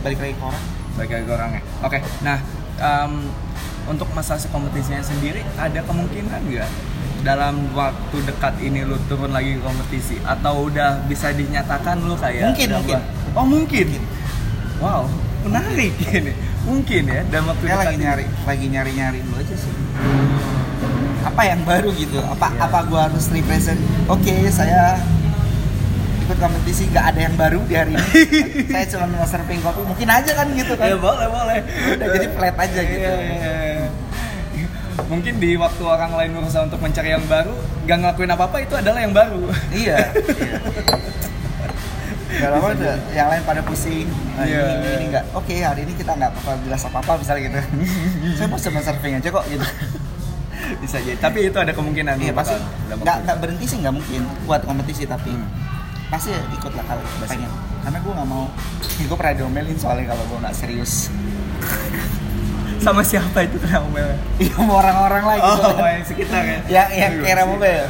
balik lagi ke orang Baik lagi ke orangnya. Oke, nah em, untuk masa si kompetisinya sendiri ada kemungkinan nggak dalam waktu dekat ini lu turun lagi ke kompetisi atau udah bisa dinyatakan lu kayak Mungkin, mungkin. gua- Oh mungkin. Wow, menarik ini. Mungkin ya dalam waktu dekat lagi ini. nyari lagi nyari nyari dulu aja sih apa yang baru gitu apa Iya. apa gua harus represent oke saya ikut kompetisi nggak ada yang baru di hari ini saya cuma mau serving kopi mungkin aja kan gitu kan Ya boleh boleh. udah jadi flat aja gitu Iya, iya, iya. Mungkin di waktu orang lain berusaha untuk mencari yang baru, gak ngelakuin apa-apa itu adalah yang baru. iya, iya. Gak lama udah yang lain pada pusing. Nah, Iya, ini, ini, ini enggak. Oke, hari ini kita nggak bakal jelas apa-apa misalnya gitu. Saya mau cuma surfing aja kok gitu. Bisa jadi. Tapi itu ada kemungkinan. Iya pasti nggak nggak berhenti sih nggak mungkin buat kompetisi tapi Hmm. Pasti ikut lah kalau pengen. Karena gue nggak mau. Ya, gue pernah diomelin soalnya kalau gue nggak serius. Sama siapa itu kena omelnya? Iya sama orang-orang lah gitu. Oh, kan. yang sekitar ya. yang yang kira mobil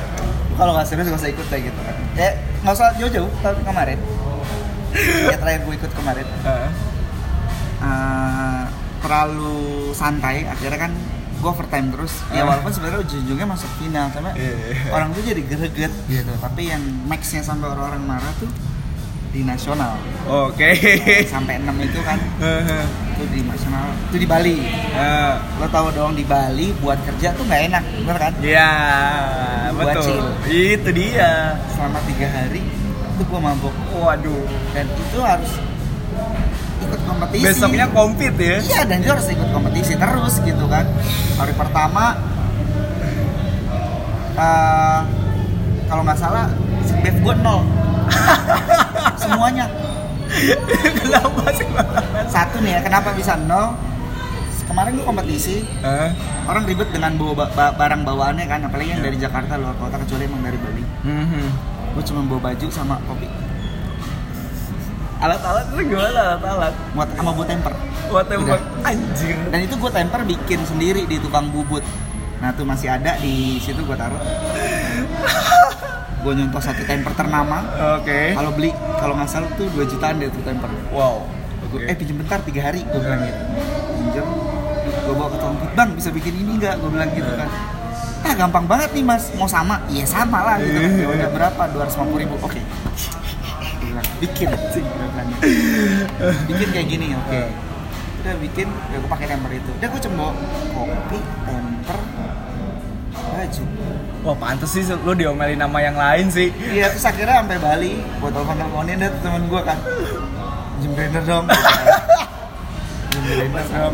kalau nggak serius gak usah ikut kayak gitu kan ya nggak usah jauh-jauh tapi kemarin ya terakhir gue ikut kemarin Heeh. eh, terlalu santai akhirnya kan gue overtime terus ya Ah. walaupun sebenarnya ujung-ujungnya masuk final karena Iya, iya. orang tuh jadi greget gitu tapi yang maxnya sampai orang-orang marah tuh di nasional Oke. sampai 6 itu kan itu di nasional itu di Bali Ah. lo tau dong di Bali buat kerja tuh nggak enak bener kan Iya, Buat betul. chill. Itu dia. selama tiga hari itu gue mabok Waduh. dan itu harus ikut kompetisi. Besoknya kompet ya. iya dan itu harus ikut kompetisi terus gitu kan. Hari pertama eh, kalau nggak salah beef gue nol. Semuanya. Kenapa sih? satu nih ya kenapa bisa nol? Kemarin gue kompetisi. Hah? orang ribet dengan bawa ba- ba- barang bawaannya kan apalagi yang dari Jakarta luar kota kecuali emang dari Bali. Mhm. gue cuma bawa baju sama kopi Alat-alat itu gimana alat-alat? buat sama buat temper. Buat tembak Udah. anjir. dan itu gue temper bikin sendiri di tukang bubut. Nah tuh masih ada di situ gue taruh. Gue nyontoh satu temper ternama. Oke. kalau beli kalau nggak salah tuh 2 jutaan deh tuh temper. Wow. Gua, eh pinjem bentar tiga hari gue bilang gitu. Pinjem gue bawa ke tukang bubut bang bisa bikin ini nggak? Gue bilang gitu kan. Ah gampang banget nih mas. Mau sama? Iya sama lah gitu kan. Ya udah berapa? 250 ribu. Oke. bilang, bikin gitu. bikin kayak gini oke. Udah bikin ya gue pakai temper itu. Udah gue cuma kopi temper baju. Wah pantes sih lu diomelin nama yang lain sih. iya terus akhirnya sampai Bali gue telepon teleponin deh temen gue kan. Jam blender dong jam blender dong.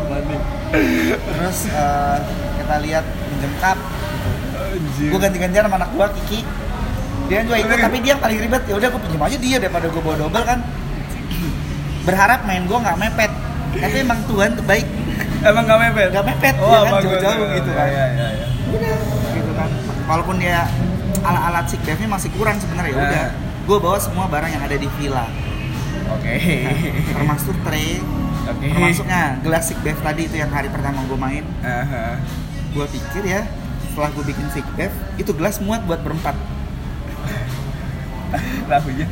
Terus eh, kita lihat pinjem cup. Gue ganti-gantian sama anak gue Kiki dia juga ikut tapi dia paling ribet ya udah gue pinjam aja dia daripada gue bawa double kan berharap main gue nggak mepet tapi emang Tuhan terbaik Emang gak mepet? Nggak mepet, oh, ya kan, bagus. jauh-jauh gitu kan. Iya, iya, iya. udah gitu kan walaupun dia alat-alat sick nya masih kurang sebenarnya ya udah Nah. gue bawa semua barang yang ada di villa Oke. termasuk tray Oke. termasuknya gelas sick bath tadi itu yang hari pertama gue main Aha. gue pikir ya setelah gue bikin sick bath itu gelas muat buat berempat Lahunya.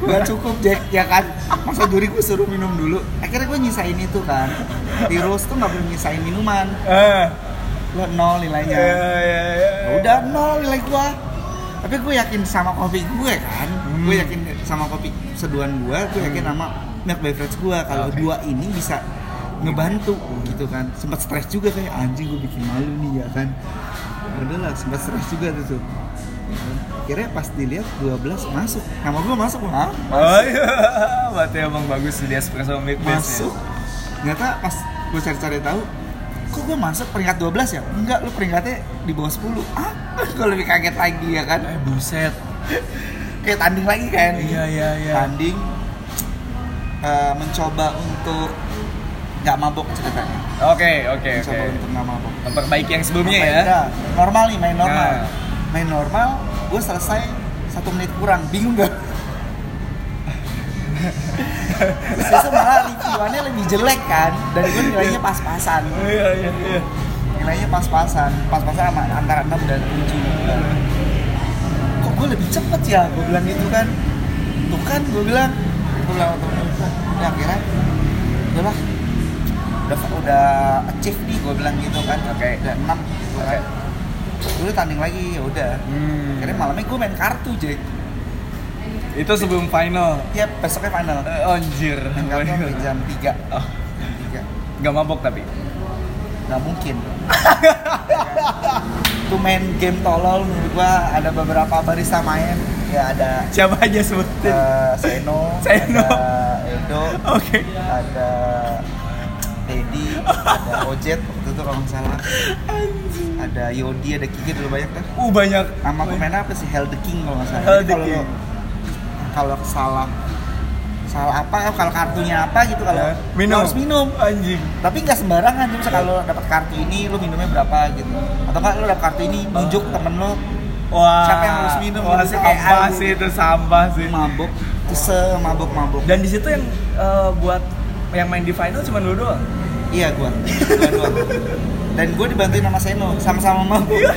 gak cukup Jack ya kan? Masa juri gue suruh minum dulu. Akhirnya gue nyisain itu kan. Di Rose tuh nggak boleh nyisain minuman. Ah. lo nol nilainya. Iya, iya, iya. Ya udah nol nilai gue tapi gue yakin sama kopi gue kan. Hmm. gue yakin sama kopi seduhan gue gue yakin sama milk beverage gue kalau Oke. dua ini bisa ngebantu gitu kan. Sempat stres juga kayak anjing gue bikin malu nih ya kan. Udah lah sempat stres juga tuh tuh kira pas dilihat 12 masuk nama gue masuk Hah? Oh iya, berarti emang bagus di espresso milk masuk ternyata pas gue cari-cari tahu kok gue masuk peringkat 12 ya? enggak lu peringkatnya di bawah 10 ah gue lebih kaget lagi ya kan Eh buset. kayak tanding lagi kan Iya iya iya. tanding eh, mencoba untuk nggak mabok ceritanya Oke oke oke. mencoba untuk nggak mabok Memperbaiki yang sebelumnya ya. normal nih main normal Nah. Main normal gue selesai satu menit kurang. Bingung gak? Terus malah reviewannya lebih jelek kan dan gue nilainya pas-pasan. Iya iya iya. nilainya pas-pasan. Pas-pasan sama antara 6 dan 7 kok gue lebih cepet ya? Gue bilang gitu kan. Tuh kan gue bilang. Gue bilang ya akhirnya udahlah udah udah achieve nih gue bilang gitu kan. Oke. udah 6 gitu udah tanding lagi ya udah Hmm. akhirnya malamnya gue main kartu Jack Itu sebelum final. ya besoknya final Eh, anjir. main kartu sampai jam 3 Oh, jam 3 gak mabok tapi. nggak mungkin tuh main game tolol menurut gua ada beberapa barista main ya ada Siapa aja sebutin? eh, Seno, Seno. ada Edo, Oke. ada Dedi, ada Ojet waktu itu kalau nggak salah, ada Yodi, ada Kiki dulu banyak kan. Uh banyak. Nama pemain apa sih? Hell the King kalau nggak salah. Hell the kalau King. kalau salah salah apa kalau kartunya apa gitu kalau Ya, minum. harus minum Anjing. tapi nggak sembarangan cuma kalau dapat kartu ini lo minumnya berapa gitu atau kan lo dapat kartu ini nunjuk temen lo Wah. Siapa yang harus minum Wah, gitu, kayak sampah sih itu sampah sih. mabok terus semabok mabok Dan di situ yang eh, buat yang main di final cuma lu doang. iya gua gua doang dan gua dibantuin sama Seno sama-sama mabok Iya.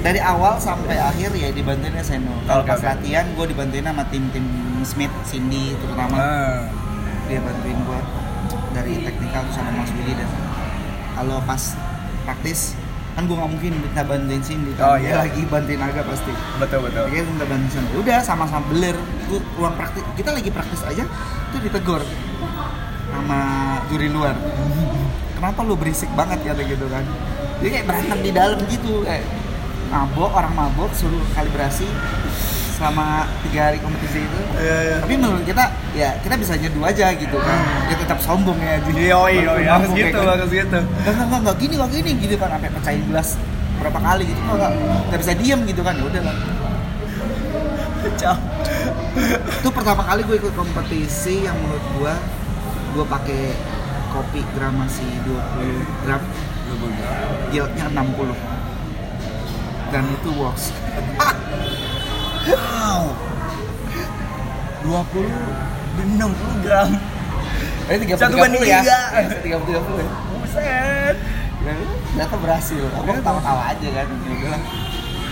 dari awal sampai akhir ya dibantuin sama Seno kalau pas latihan gua dibantuin sama tim-tim Smith Cindy terutama Ah. dia bantuin gua dari teknikal tuh sama Mas Willy dan kalau pas praktis kan gua nggak mungkin minta bantuin Cindy Oh, kan dia iya. lagi bantuin Aga pasti Betul betul. Oke, minta bantuin dia. udah sama-sama beler itu ruang praktis kita lagi praktis aja itu ditegur sama juri luar kenapa lu berisik banget kata gitu kan. Dia kayak berantem di dalam gitu kayak mabok orang mabok suruh kalibrasi selama tiga hari kompetisi itu. Iya iya. tapi menurut kita ya kita bisa nyeduh aja gitu kan. Ya tetap sombong ya jadi Iya iya Walaupun iya. harus mabuk, ya gitu kan. harus gitu. Enggak, enggak, enggak, gini, enggak gini gitu kan. Sampai pecahin gelas berapa kali gitu. Kok enggak, enggak bisa diem gitu kan. Ya udah lah. Itu pertama kali gue ikut kompetisi yang menurut gue gue pakai kopi gramasi 20 gram yieldnya 60 dan itu works Wow. 20 dan 60 gram. eh 30 Satu banding 30 ya tiga. Eh, 30 30 ya Buset. Dan ternyata berhasil aku Ternyata. ketawa-tawa aja kan ya lah.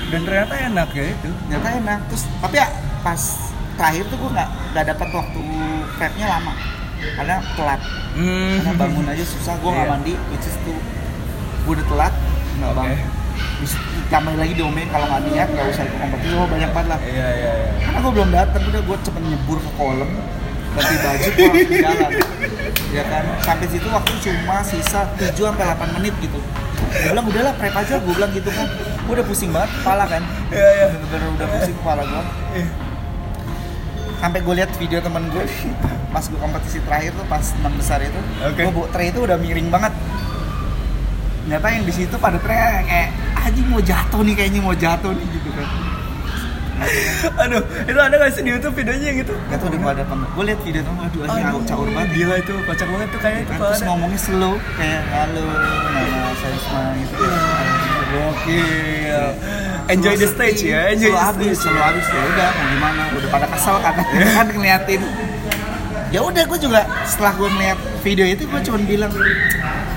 Dan ternyata enak ya itu. ternyata enak terus tapi ya pas terakhir tuh gue nggak nggak dapat waktu prepnya lama karena telat. Hmm. karena bangun aja susah gue nggak Iya. mandi which is tuh gue udah telat nggak Oke. bangun. Ditambah lagi diomelin kalau nggak niat nggak usah ikut kompetisi. Oh banyak banget lah. Iya iya iya. karena gue belum datang udah gue cepet nyebur ke kolam ganti baju gue langsung jalan. Ya kan? Sampai situ waktu cuma sisa 7 sampai 8 menit gitu. Gue bilang udahlah prep aja gue bilang gitu kan. Gue udah pusing banget kepala kan. Iya iya. bener-bener udah pusing kepala gue sampai gue lihat video temen gue pas gue kompetisi terakhir tuh pas enam besar itu Oke. gue bawa tray itu udah miring banget. Ternyata yang di situ pada tray kayak aji mau jatuh nih kayaknya mau jatuh nih gitu kan. Aduh, itu ada nggak sih di YouTube videonya yang itu? Gak tau deh gue ada apa gue lihat video temen aduh aja Aduh, caur banget. Gila itu, kocak banget tuh kayak itu terus ngomongnya slow kayak halo nama saya Isma gitu Gokil. Enjoy the stage ya, enjoy selalu the habis stage. selalu habis. Ya udah mau gimana? Udah pada kesel kan? Kan ngeliatin. Ya udah gue juga setelah gue melihat video itu gue cuma bilang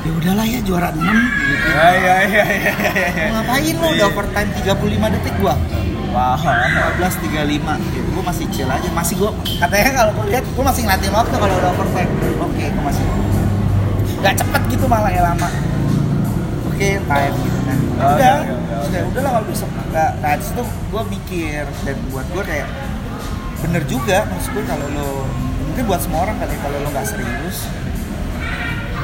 ya udahlah ya juara 6 gitu Ya ya ya ya ya. ya. Mau ngapain lu udah overtime 35 detik gua? Wow. 15 35 gitu gua masih chill aja. Masih gua katanya kalau gua lihat gua masih ngeliatin waktu kalau udah overtime. Oke gua masih. Nggak cepet gitu malah ya lama. Oke time gitu kan Oh, udah oke, oke. udah udah lah kalau besok nggak nah di situ gua mikir dan buat gua kayak bener juga maksud gua kalau lo mungkin buat semua orang kali kalau lo nggak serius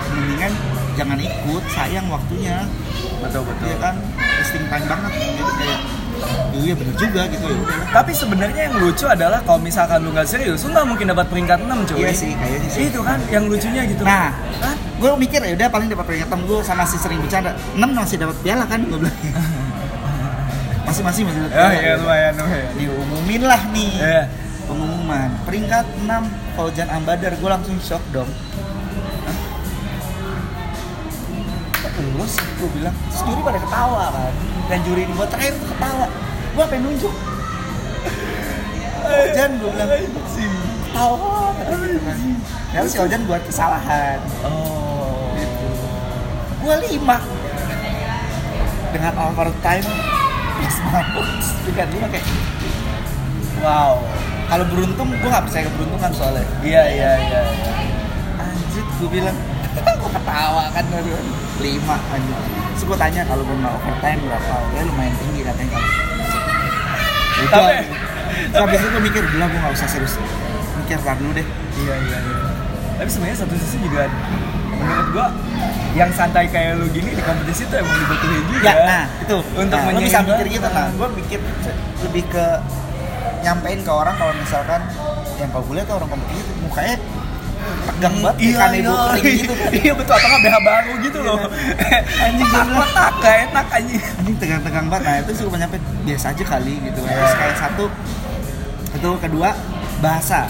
mendingan jangan ikut sayang waktunya Betul betul. Iya kan wasting time banget jadi kayak iya bener juga gitu ya udah Tapi sebenarnya yang lucu adalah kalau misalkan lu nggak serius, lu nggak mungkin dapat peringkat 6 cuy. Iya sih, kayaknya sih. Itu kan yang lucunya gitu. nah Kan? Gue mikir ya udah paling dapat peringatan gue sama si sering bercanda. 6 masih dapat piala kan gue bilang. Masih masih masih dapat Ya piala. ya lumayan lumayan. diumumin lah nih. Iya. pengumuman. Peringkat 6 Fauzan Ambadar. Gue langsung shock dong. Lulus? Gue bilang terus juri pada ketawa kan? Dan juri di buat terakhir ketawa. Gue pengen nunjuk. Fauzan gue bilang gitu kan ya si Fauzan buat kesalahan. Oh. gue lima. Dengan overtime plus mabuk juga lima kayak wow. Kalau beruntung gue nggak percaya keberuntungan soalnya. Iya iya iya. iya. anjir gue bilang. Gue ketawa kan aduh. lima anjir. Terus gue tanya kalau gue nggak overtime berapa? Ya lumayan tinggi katanya. Kan. Tapi- habis itu gue mikir bilang gue nggak usah serius mikir tar dulu deh. Iya iya iya. Tapi sebenarnya satu sisi juga menurut gua yang santai kayak lu gini di kompetisi tuh emang dibutuhin juga. ya nah itu. Untuk nah, bisa mikir gitu nah. Gue mikir lebih ke nyampein ke orang kalau misalkan yang kau lihat tuh orang kompetisi tuh mukanya tegang banget kayak Iya, kanebo iya, kering gitu. Kan iya betul atau nggak BH baru gitu loh. Anjing, gua bilang. kotak gak enak anjing. Anjing tegang-tegang banget. Nah itu sih gue nyampe biasa aja kali gitu. Kan Iya. terus kayak satu itu kedua bahasa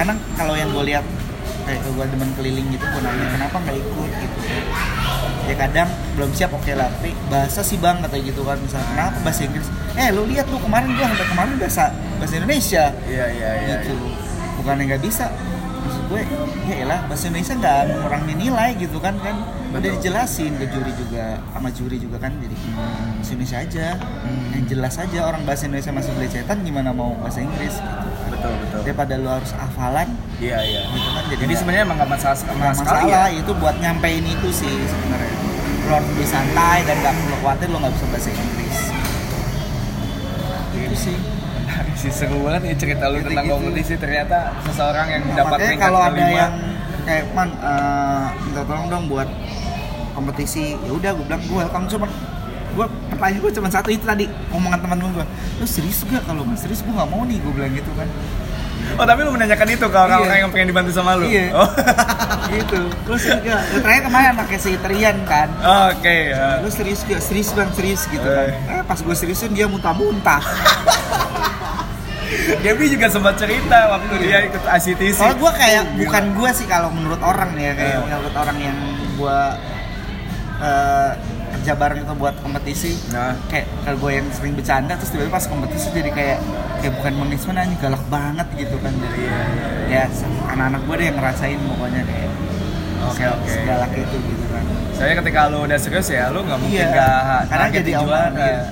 kadang kalau yang gue lihat kayak gue demen keliling gitu gue nanya kenapa nggak ikut? Gitu. Ya kadang belum siap oke lah tapi bahasa sih bang kata gitu kan misalnya kenapa bahasa Inggris? Eh lu lihat lu kemarin gue sampai kemarin bahasa bahasa Indonesia. Iya iya iya. gitu. Bukan yang nggak bisa. Maksud gue ya elah bahasa Indonesia nggak mengurangi nilai gitu kan kan? Udah Betul. dijelasin ke juri juga sama juri juga kan jadi bahasa Indonesia aja. Hmm. yang jelas aja orang bahasa Indonesia masih belecetan gimana mau bahasa Inggris gitu Betul betul. daripada lu harus hafalan Iya iya. gitu kan jadi, Jadi sebenarnya emang gak masalah sama masalah ya. itu buat nyampein itu sih sebenarnya lu harus lebih santai dan nggak perlu khawatir lu nggak bisa bahasa Inggris itu sih Menarik sih seru banget nih cerita lu tentang Gitu-gitu. kompetisi ternyata seseorang yang dapat makanya peringkat kalau ada yang kayak man eh, minta tolong dong buat kompetisi ya udah gue bilang gue welcome cuma gue pertanyaan gue cuma satu itu tadi omongan teman-teman gue lu serius gak kalau nggak serius gue nggak mau nih gue bilang gitu kan Oh tapi lu menanyakan itu ke orang-orang Iya. yang pengen dibantu sama lu? Iya. Oh. gitu lu serius gak lu terakhir kemarin pakai si Trian kan Oke ya. lu serius gak serius bang serius gitu kan eh pas gue seriusin dia muntah-muntah Debbie juga sempat cerita waktu dia ikut ICTC. soalnya gue kayak Gila. bukan gue sih kalau menurut orang ya kayak Iya. menurut orang yang gue eh, kerja bareng itu buat kompetisi Nah. kayak kalau gue yang sering bercanda terus tiba-tiba pas kompetisi jadi kayak kayak bukan punishment aja galak banget gitu kan dari Iya, ya anak-anak gue deh yang ngerasain pokoknya kayak Oke oke. segalak itu gitu kan Saya ketika lu udah serius ya lu nggak mungkin Iya. Karena jadi juara. omongan, iya.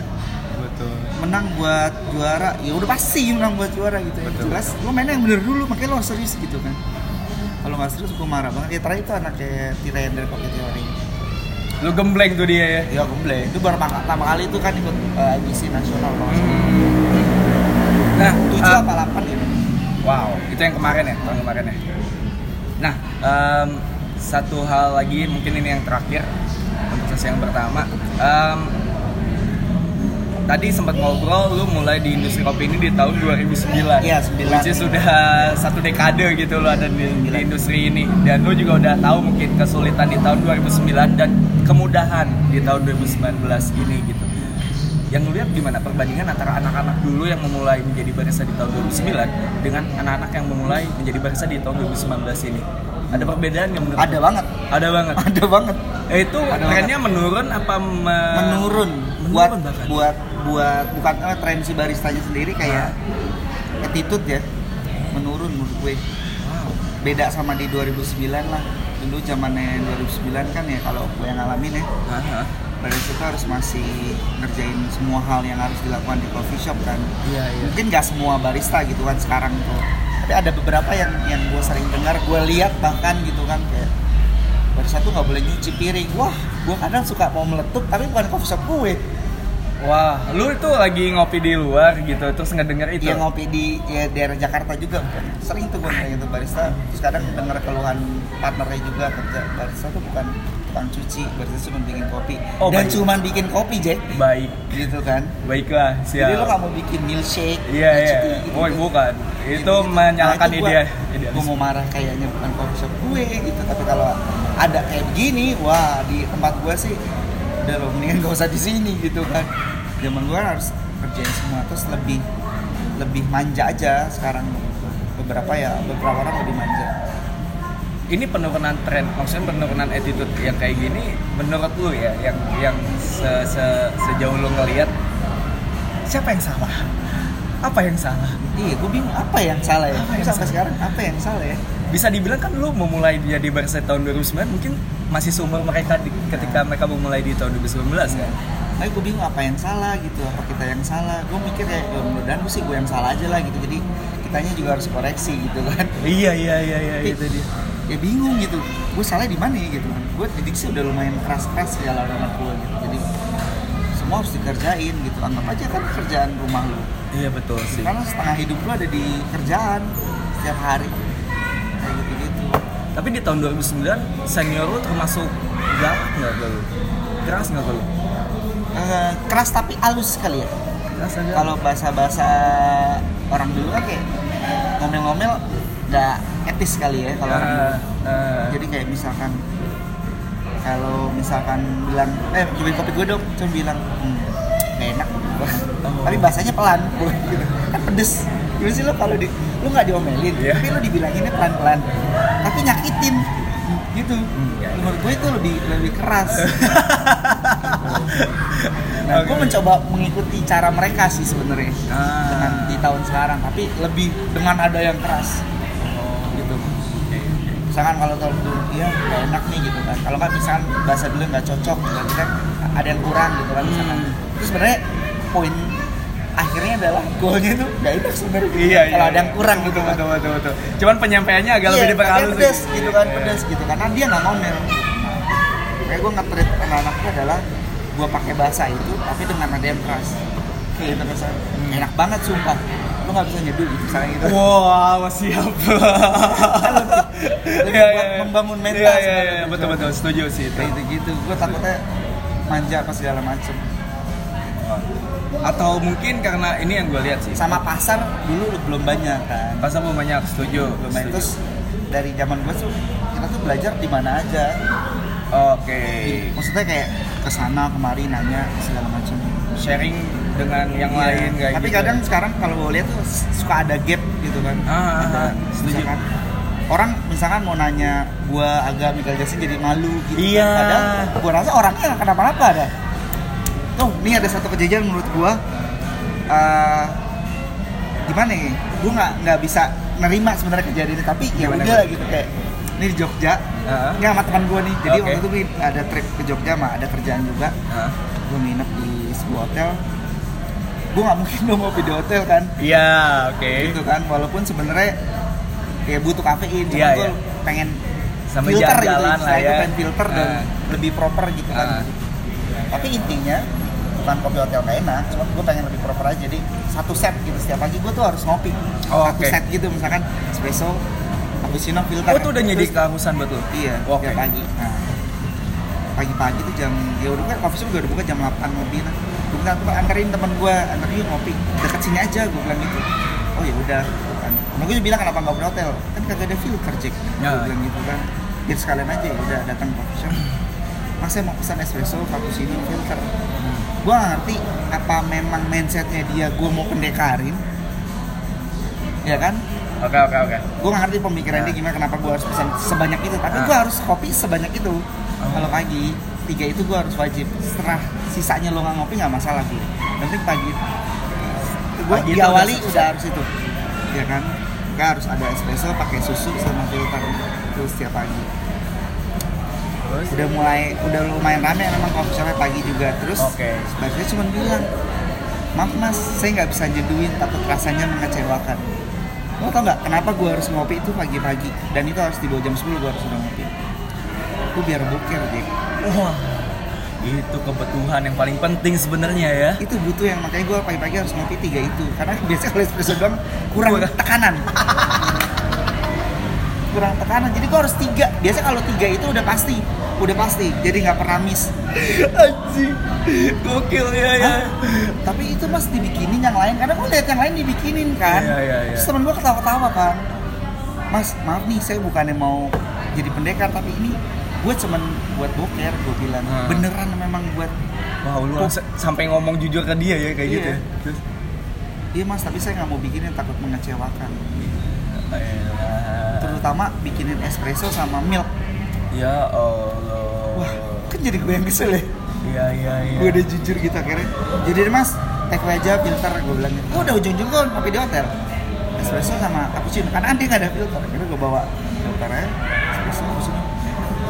Betul. menang buat juara ya udah pasti menang buat juara gitu ya Betul. jelas lo mainnya yang bener dulu makanya harus serius gitu kan kalau nggak serius gue marah banget ya terakhir itu anaknya Tira yang dari Pocket Theory Lu gembleng tuh dia ya. ya gue itu baru pertama kali itu kan ikut uh, nasional salah. Nah, tujuh eh, apa delapan ya Wow, itu yang kemarin ya, tahun kemarin ya. Nah, em, satu hal lagi mungkin ini yang terakhir untuk sesi yang pertama. Em, tadi sempat ngobrol, lu mulai di industri kopi ini di tahun 2009. Iya, 9. Which is sudah satu dekade gitu lo ada di, di 9. industri ini. Dan lu juga udah tahu mungkin kesulitan di tahun 2009 dan kemudahan di tahun 2019 ini gitu. Yang lu lihat gimana perbandingan antara anak-anak dulu yang memulai menjadi barista di tahun 2009 dengan anak-anak yang memulai menjadi barista di tahun 2019 ini? Ada perbedaan yang menurut ada banget Ada banget. ada banget Eh, itu Ada trennya menurun apa me- menurun menurun buat bahkan? buat buat bukan eh, tren si baristanya sendiri kayak attitude ya menurun menurut gue Wow. beda sama di 2009 lah dulu zamannya 2009 kan ya kalau gue yang ngalamin ya. Barista itu harus masih ngerjain semua hal yang harus dilakukan di coffee shop kan. Iya, iya. mungkin nggak semua barista gitu kan sekarang tuh. Tapi ada beberapa yang yang gue sering dengar gue lihat bahkan gitu kan kayak barista tuh nggak boleh nyuci piring. Wah gue kadang suka mau meletup tapi bukan coffee shop gue Wah, lu itu lagi ngopi di luar gitu, terus ngedenger itu. Dia ngopi di ya, daerah Jakarta juga sering tuh gue kayak gitu barista terus kadang denger keluhan partnernya juga kerja barista tuh bukan tukang cuci barista cuma bikin kopi Oh, dan baik. cuma bikin kopi Jack Baik, gitu kan baiklah, siap. jadi lo nggak mau bikin milkshake Iya, iya. gitu. Oh, bukan. Itu Gitu-gitu. menyalakan Nah, ide. gua mau marah kayaknya bukan coffee shop gue gitu tapi kalau ada kayak begini wah di tempat gue sih udah lo mendingan gak usah di sini gitu kan zaman gue harus kerjain semua terus lebih lebih manja aja sekarang beberapa ya beberapa orang lebih manja Ini penurunan tren, maksudnya penurunan attitude yang kayak gini menurut lu ya, yang yang se, se- sejauh lu ngelihat siapa yang salah? Apa yang salah? iya gue bingung apa yang salah ya Apa yang sampai salah? sekarang apa yang salah ya Bisa dibilang kan lu memulai jadi barista tahun 2009 mungkin masih seumur mereka di- ketika mereka memulai di tahun 2019 kan? tapi gue bingung apa yang salah gitu apa kita yang salah. Gue mikir ya ya mudah-mudahan gue sih gue yang salah aja lah gitu. Jadi kitanya juga harus koreksi gitu kan. Iya iya iya iya Tapi, itu dia. ya bingung gitu. Gue salah di mana ya gitu kan. Gue didik sih udah lumayan keras-keras segala anak gue gitu. Jadi semua harus dikerjain gitu. Anggap aja kan kerjaan rumah lu. Iya betul sih. karena setengah hidup lu ada di kerjaan. Setiap hari. gitu gitu Tapi di tahun 2009 senior lu termasuk galak nggak ke lu? Keras nggak ke lu? Eh, keras tapi halus kali ya kalau bahasa-bahasa orang dulu kan kayak ngomel-ngomel nggak etis kali ya kalau orang dulu. Eh, eh, jadi kayak misalkan kalau misalkan bilang eh cobain kopi gue dong coba bilang hmm, gak enak Oh. tapi bahasanya pelan kan pedes gimana sih lo kalau di lu nggak diomelin Iya. tapi lu dibilanginnya pelan pelan tapi nyakitin. Gitu. Iya. menurut gue itu lebih lebih keras. Nah gue mencoba mengikuti cara mereka sih sebenarnya Ah. dengan di tahun sekarang. Tapi lebih dengan ada yang keras. Gitu. Misalkan kalau tahun dulu iya nggak enak nih gitu kan. Kalau kan misalkan bahasa dulu nggak cocok berarti kan ada yang kurang gitu kan misalkan. Hmm. itu sebenarnya poin akhirnya adalah golnya itu nggak enak sebenarnya Iya, kalau iya, ada yang iya. kurang gitu kan betul betul betul cuman penyampaiannya agak lebih Iya, diperhalus tapi pedes sih. gitu kan Iya. pedes gitu karena dia nggak ngomel kayak gue nge-treat anak-anaknya adalah gue pakai bahasa itu tapi dengan nada yang keras kayak gitu kesan Hmm. enak banget sumpah lu nggak bisa nyeduh gitu misalnya gitu Wow, siap. lebih Iya, buat iya, iya. membangun mental Iya, iya, iya, betul betul setuju sih itu. kayak gitu gitu gue takutnya manja apa segala macem Atau mungkin karena ini yang gue lihat sih. sama pasar dulu belum banyak kan Pasar belum banyak, setuju. belum banyak terus dari zaman gue tuh kita tuh belajar di mana aja Oke. maksudnya kayak ke sana kemari nanya segala macam Sharing dengan yang Iya. lain kayak tapi gitu. kadang sekarang kalau gue lihat tuh suka ada gap gitu kan Ah, ah, ada ah, setuju. misalkan orang misalkan mau nanya gua agak Michael Jackson jadi malu gitu Iya. kan. padahal gua rasa orangnya kenapa-napa ada tuh ini ada satu kejadian menurut gua eh gimana ya gua nggak nggak bisa nerima sebenarnya kejadian ini tapi ya udah gitu kayak ini di Jogja Ah. nggak sama teman gua nih jadi Oke. waktu itu ada trip ke Jogja mah ada kerjaan juga Hah? gue nginep di sebuah hotel gue nggak mungkin dong ngopi di hotel kan Iya, oke. gitu kan walaupun sebenarnya kayak butuh kafein cuma Iya, gue iya. pengen Sambil filter gitu jalan-jalan lah ya. gue pengen filter dan Ah. lebih proper gitu kan Ah. tapi intinya bukan kopi hotel gak enak cuma gue pengen lebih proper aja jadi satu set gitu setiap pagi gue tuh harus ngopi Oh, satu oke. set gitu misalkan espresso cappuccino filter Oh, itu udah jadi keharusan buat lo? Iya, Oke. tiap pagi. Nah, pagi-pagi tuh jam ya udah kan coffee shop juga udah buka jam 8 lebih lah. Gue bilang "Pak, anterin temen gue, anterin yuk ngopi dekat sini aja, gue bilang gitu. Oh ya udah, kan. Nah, gue juga bilang kenapa nggak berhotel? Kan kagak ada filter Jack. Ya. Gue bilang gitu kan. Biar sekalian aja ya udah datang coffee shop. Mas saya mau pesan espresso, cappuccino, filter. Gue ngerti apa memang mindsetnya dia gue mau pendekarin, ya kan? Oke, oke, oke. gue gak ngerti pemikiran dia Nah. gimana kenapa gue harus pesan sebanyak itu tapi Nah. gue harus kopi sebanyak itu Oh. kalau pagi tiga itu gue harus wajib setelah sisanya lo nggak ngopi nggak masalah gue penting pagi gue diawali udah udah, harus itu ya kan Gak harus ada espresso pakai susu sama filter itu setiap pagi Terus? udah mulai udah lumayan rame memang coffee shopnya pagi juga. Terus Oke. sebenarnya cuma bilang maaf mas saya nggak bisa jeduin takut rasanya mengecewakan. Lo tau nggak kenapa gue harus ngopi itu pagi-pagi? Dan itu harus di bawah jam 10 gue harus udah ngopi. Gue biar boker deh Wah, itu kebutuhan yang paling penting sebenarnya ya. itu butuh yang makanya gue pagi-pagi harus ngopi tiga itu. Karena biasanya kalau espresso doang kurang Kurang. tekanan. Kurang tekanan. Jadi gue harus tiga. Biasanya kalau tiga itu udah pasti udah pasti jadi nggak pernah miss Anjing, gokil ya ya. Hah? tapi itu mas dibikinin yang lain karena gue lihat yang lain dibikinin kan Iya, iya, iya. terus temen gue ketawa-ketawa kan mas maaf nih saya bukannya mau jadi pendekar tapi ini gue cuman buat boker gue bilang Hmm. beneran memang buat Wow, lu sampai ngomong jujur ke dia ya kayak Iya. gitu. ya? Terus, iya mas tapi saya nggak mau bikinin takut mengecewakan Elah. terutama bikinin espresso sama milk Ya Allah. wah kan jadi gue yang kesel ya Iya iya iya. gue udah jujur gitu akhirnya jadi deh, mas take away aja filter gue bilang gitu gue udah ujung-ujung kan kopi di hotel espresso sama cappuccino karena dia nggak ada filter akhirnya gue bawa filternya espresso cappuccino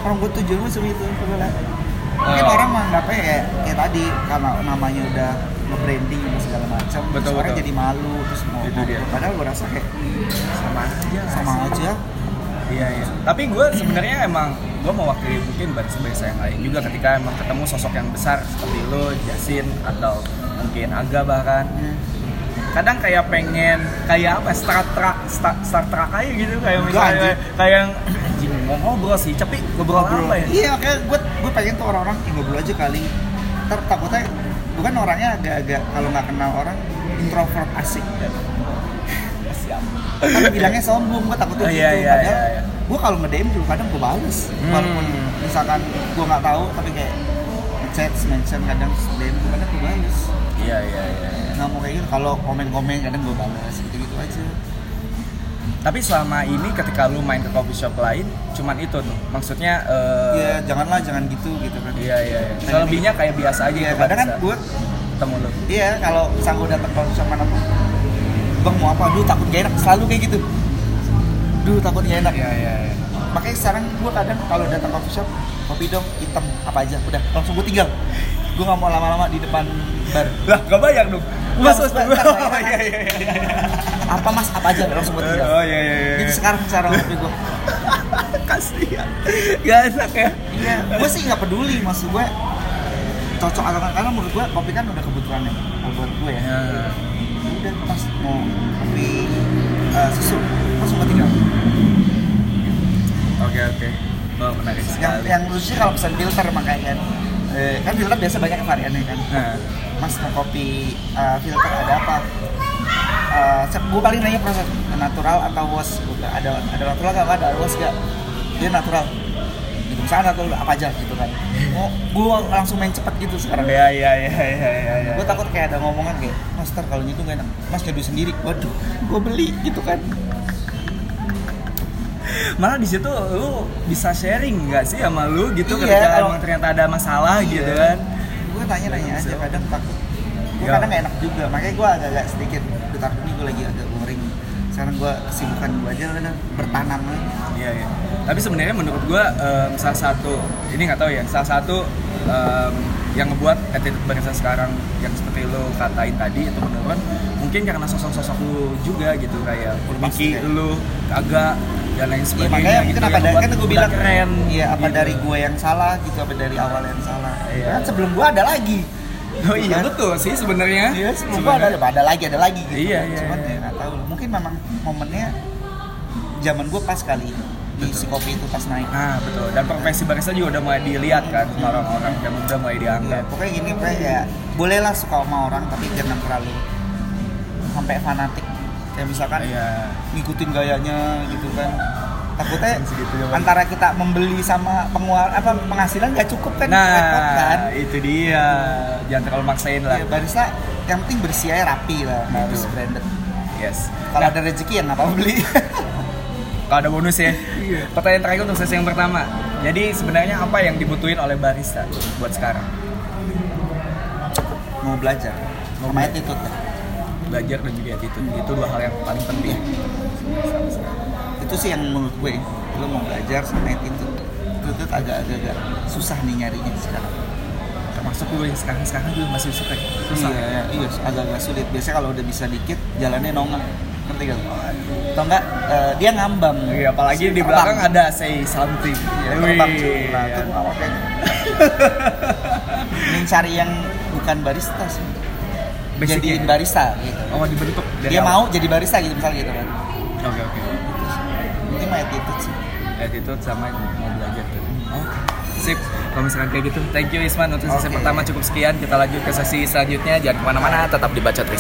orang gue tujuan itu gue bilang mungkin Oh. orang menganggapnya kayak kayak tadi karena namanya udah nge-branding dan segala macam Betul, terus orang betul. jadi malu terus mau Itu dia. padahal gue rasa kayak sama aja. sama aja Iya iya. Tapi gue sebenarnya emang gue mewakili mungkin barista-barista yang lain juga ketika emang ketemu sosok yang besar seperti lo, Jasin atau mungkin Aga bahkan. Kadang kayak pengen kayak apa? Star Trek, Star, Star Trek aja gitu kayak misalnya kayak yang anjing mau ngobrol sih, tapi ngobrol, apa ya? Iya, kayak gue gue pengen tuh orang-orang "Ih, ngobrol aja kali. Ntar takutnya bukan orangnya agak-agak kalau nggak kenal orang introvert asik. Siap. Tapi bilangnya sombong, gue takutnya Oh, gitu. iya, iya, Padahal iya, iya. gue kalau nge-DM juga kadang gue bales. Hmm. Walaupun misalkan gue nggak tahu tapi kayak chat, mention kadang DM gue kadang gue bales. Iya iya iya. Nggak mau kayak gitu. Kalau komen-komen kadang gue bales gitu-gitu. aja Tapi selama ini ketika lu main ke coffee shop lain, cuman itu tuh. Maksudnya eh, ya janganlah jangan gitu gitu kan Iya iya. iya. Selebihnya kayak biasa aja Iya, gitu kadang kan bisa gue ketemu lu. iya kalau misalnya gue datang coffee shop mana pun bang mau apa duh takut gak enak selalu kayak gitu duh takut gak enak Iya iya. iya. makanya sekarang gue kadang kalau datang coffee shop kopi dong hitam apa aja udah langsung gue tinggal gue nggak mau lama-lama di depan bar Lah, gak bayar dong. Mas, Mas, Oh, iya iya iya. apa mas apa aja langsung gue tinggal Oh iya iya jadi sekarang cara kopi gue kasihan. Gak enak ya. iya gue sih nggak peduli maksud gue cocok atau karena menurut gue kopi kan udah kebutuhan ya kalau buat gue ya Ya. Mau kopi eh, susu. Langsung gue tinggal Oke oke. Oh menarik yang sekali. yang lucunya kalau pesan filter makanya kan. Eh, kan filter biasa banyak variannya kan. Nah, mas mau kopi eh, filter ada apa? Uh, gue paling nanya proses natural atau bilang, ada ada natural gak ada wash gak dia natural misalnya natural apa aja gitu kan. Mau gue langsung main cepet gitu sekarang. Iya iya iya iya iya. iya. gue takut kayak ada ngomongan kayak mas ntar kalau gitu gak enak. Mas nyeduh sendiri. Waduh gue beli gitu kan. Malah di situ lu bisa sharing nggak sih sama lu gitu Iya, ketika kalau- emang ternyata ada masalah gitu kan? Gue tanya nanya aja kadang takut. Gue Ya. kadang gak enak juga makanya gue agak-agak sedikit bentar ini gue lagi agak sekarang gue kesibukan gue aja udah bertanam aja. iya iya tapi sebenarnya menurut gua em, salah satu ini nggak tahu ya salah satu em, yang ngebuat attitude barisan sekarang yang seperti lu katain tadi itu menurut mungkin karena sosok-sosok lu juga gitu kayak ya. lu kagak dan lain Iya sebagainya makanya gitu mungkin yang apa dari ngebuat kan gue bilang keren Iya apa gitu. dari gue yang salah gitu apa dari awal yang salah. Iya. Kan sebelum gue ada lagi. oh iya Kan? betul sih sebenarnya Iya sebelum gue ada ada lagi ada lagi gitu. Iya, iya, Cuman iya. ya nggak tahu. Mungkin memang momennya zaman gue pas kali di si kopi itu pas naik. Nah betul dan profesi barista juga udah mulai dilihat kan sama orang-orang dan udah mulai dianggap. pokoknya gini pokoknya ya bolehlah suka sama orang tapi jangan terlalu sampai fanatik. Kayak misalkan Iya. ngikutin gayanya gitu kan. Takutnya Segitu ya, antara kita membeli sama pengeluaran apa penghasilan gak cukup kan repot kan. Nah itu dia jangan terlalu maksain lah. Ya, barista yang penting bersih aja rapi lah, harus Betul. branded. Yes. Kalau ada rezeki ya nggak apa beli. Kalau ada bonus ya. Iya. Pertanyaan terakhir untuk sesi yang pertama. Jadi sebenarnya apa yang dibutuhin oleh barista buat sekarang? Mau belajar, Mau belajar. attitude ya. Belajar dan juga attitude. Itu dua hal yang paling penting. Sekali. Itu sih yang menurut gue, lo mau belajar sama attitude. Attitude agak-agak susah nih nyarinya sekarang. Termasuk gue yang sekarang-sekarang juga masih suka. ya. Susah. Iya, iya, agak-agak sulit. Biasanya kalau udah bisa dikit, jalannya nongol. Ngerti gak? Atau enggak, eh, dia ngambang. Iya, apalagi di Terbang. belakang ada say something. Iya, Wih, terbang. Nah, itu iya. nggak mau kayak gitu. Mending cari yang bukan barista sih. Basicnya. Jadiin barista gitu. Oh dibentuk. dari Dia awal. mau jadi barista gitu misalnya gitu kan. Oke oke. Mungkin mah attitude sih. attitude sama mau belajar tuh. Oke. Sip. Kalau misalkan kayak gitu, thank you Isman untuk sesi Oke. pertama cukup sekian. Kita lanjut ke sesi selanjutnya. Jangan ke mana-mana, tetap dibaca Tris.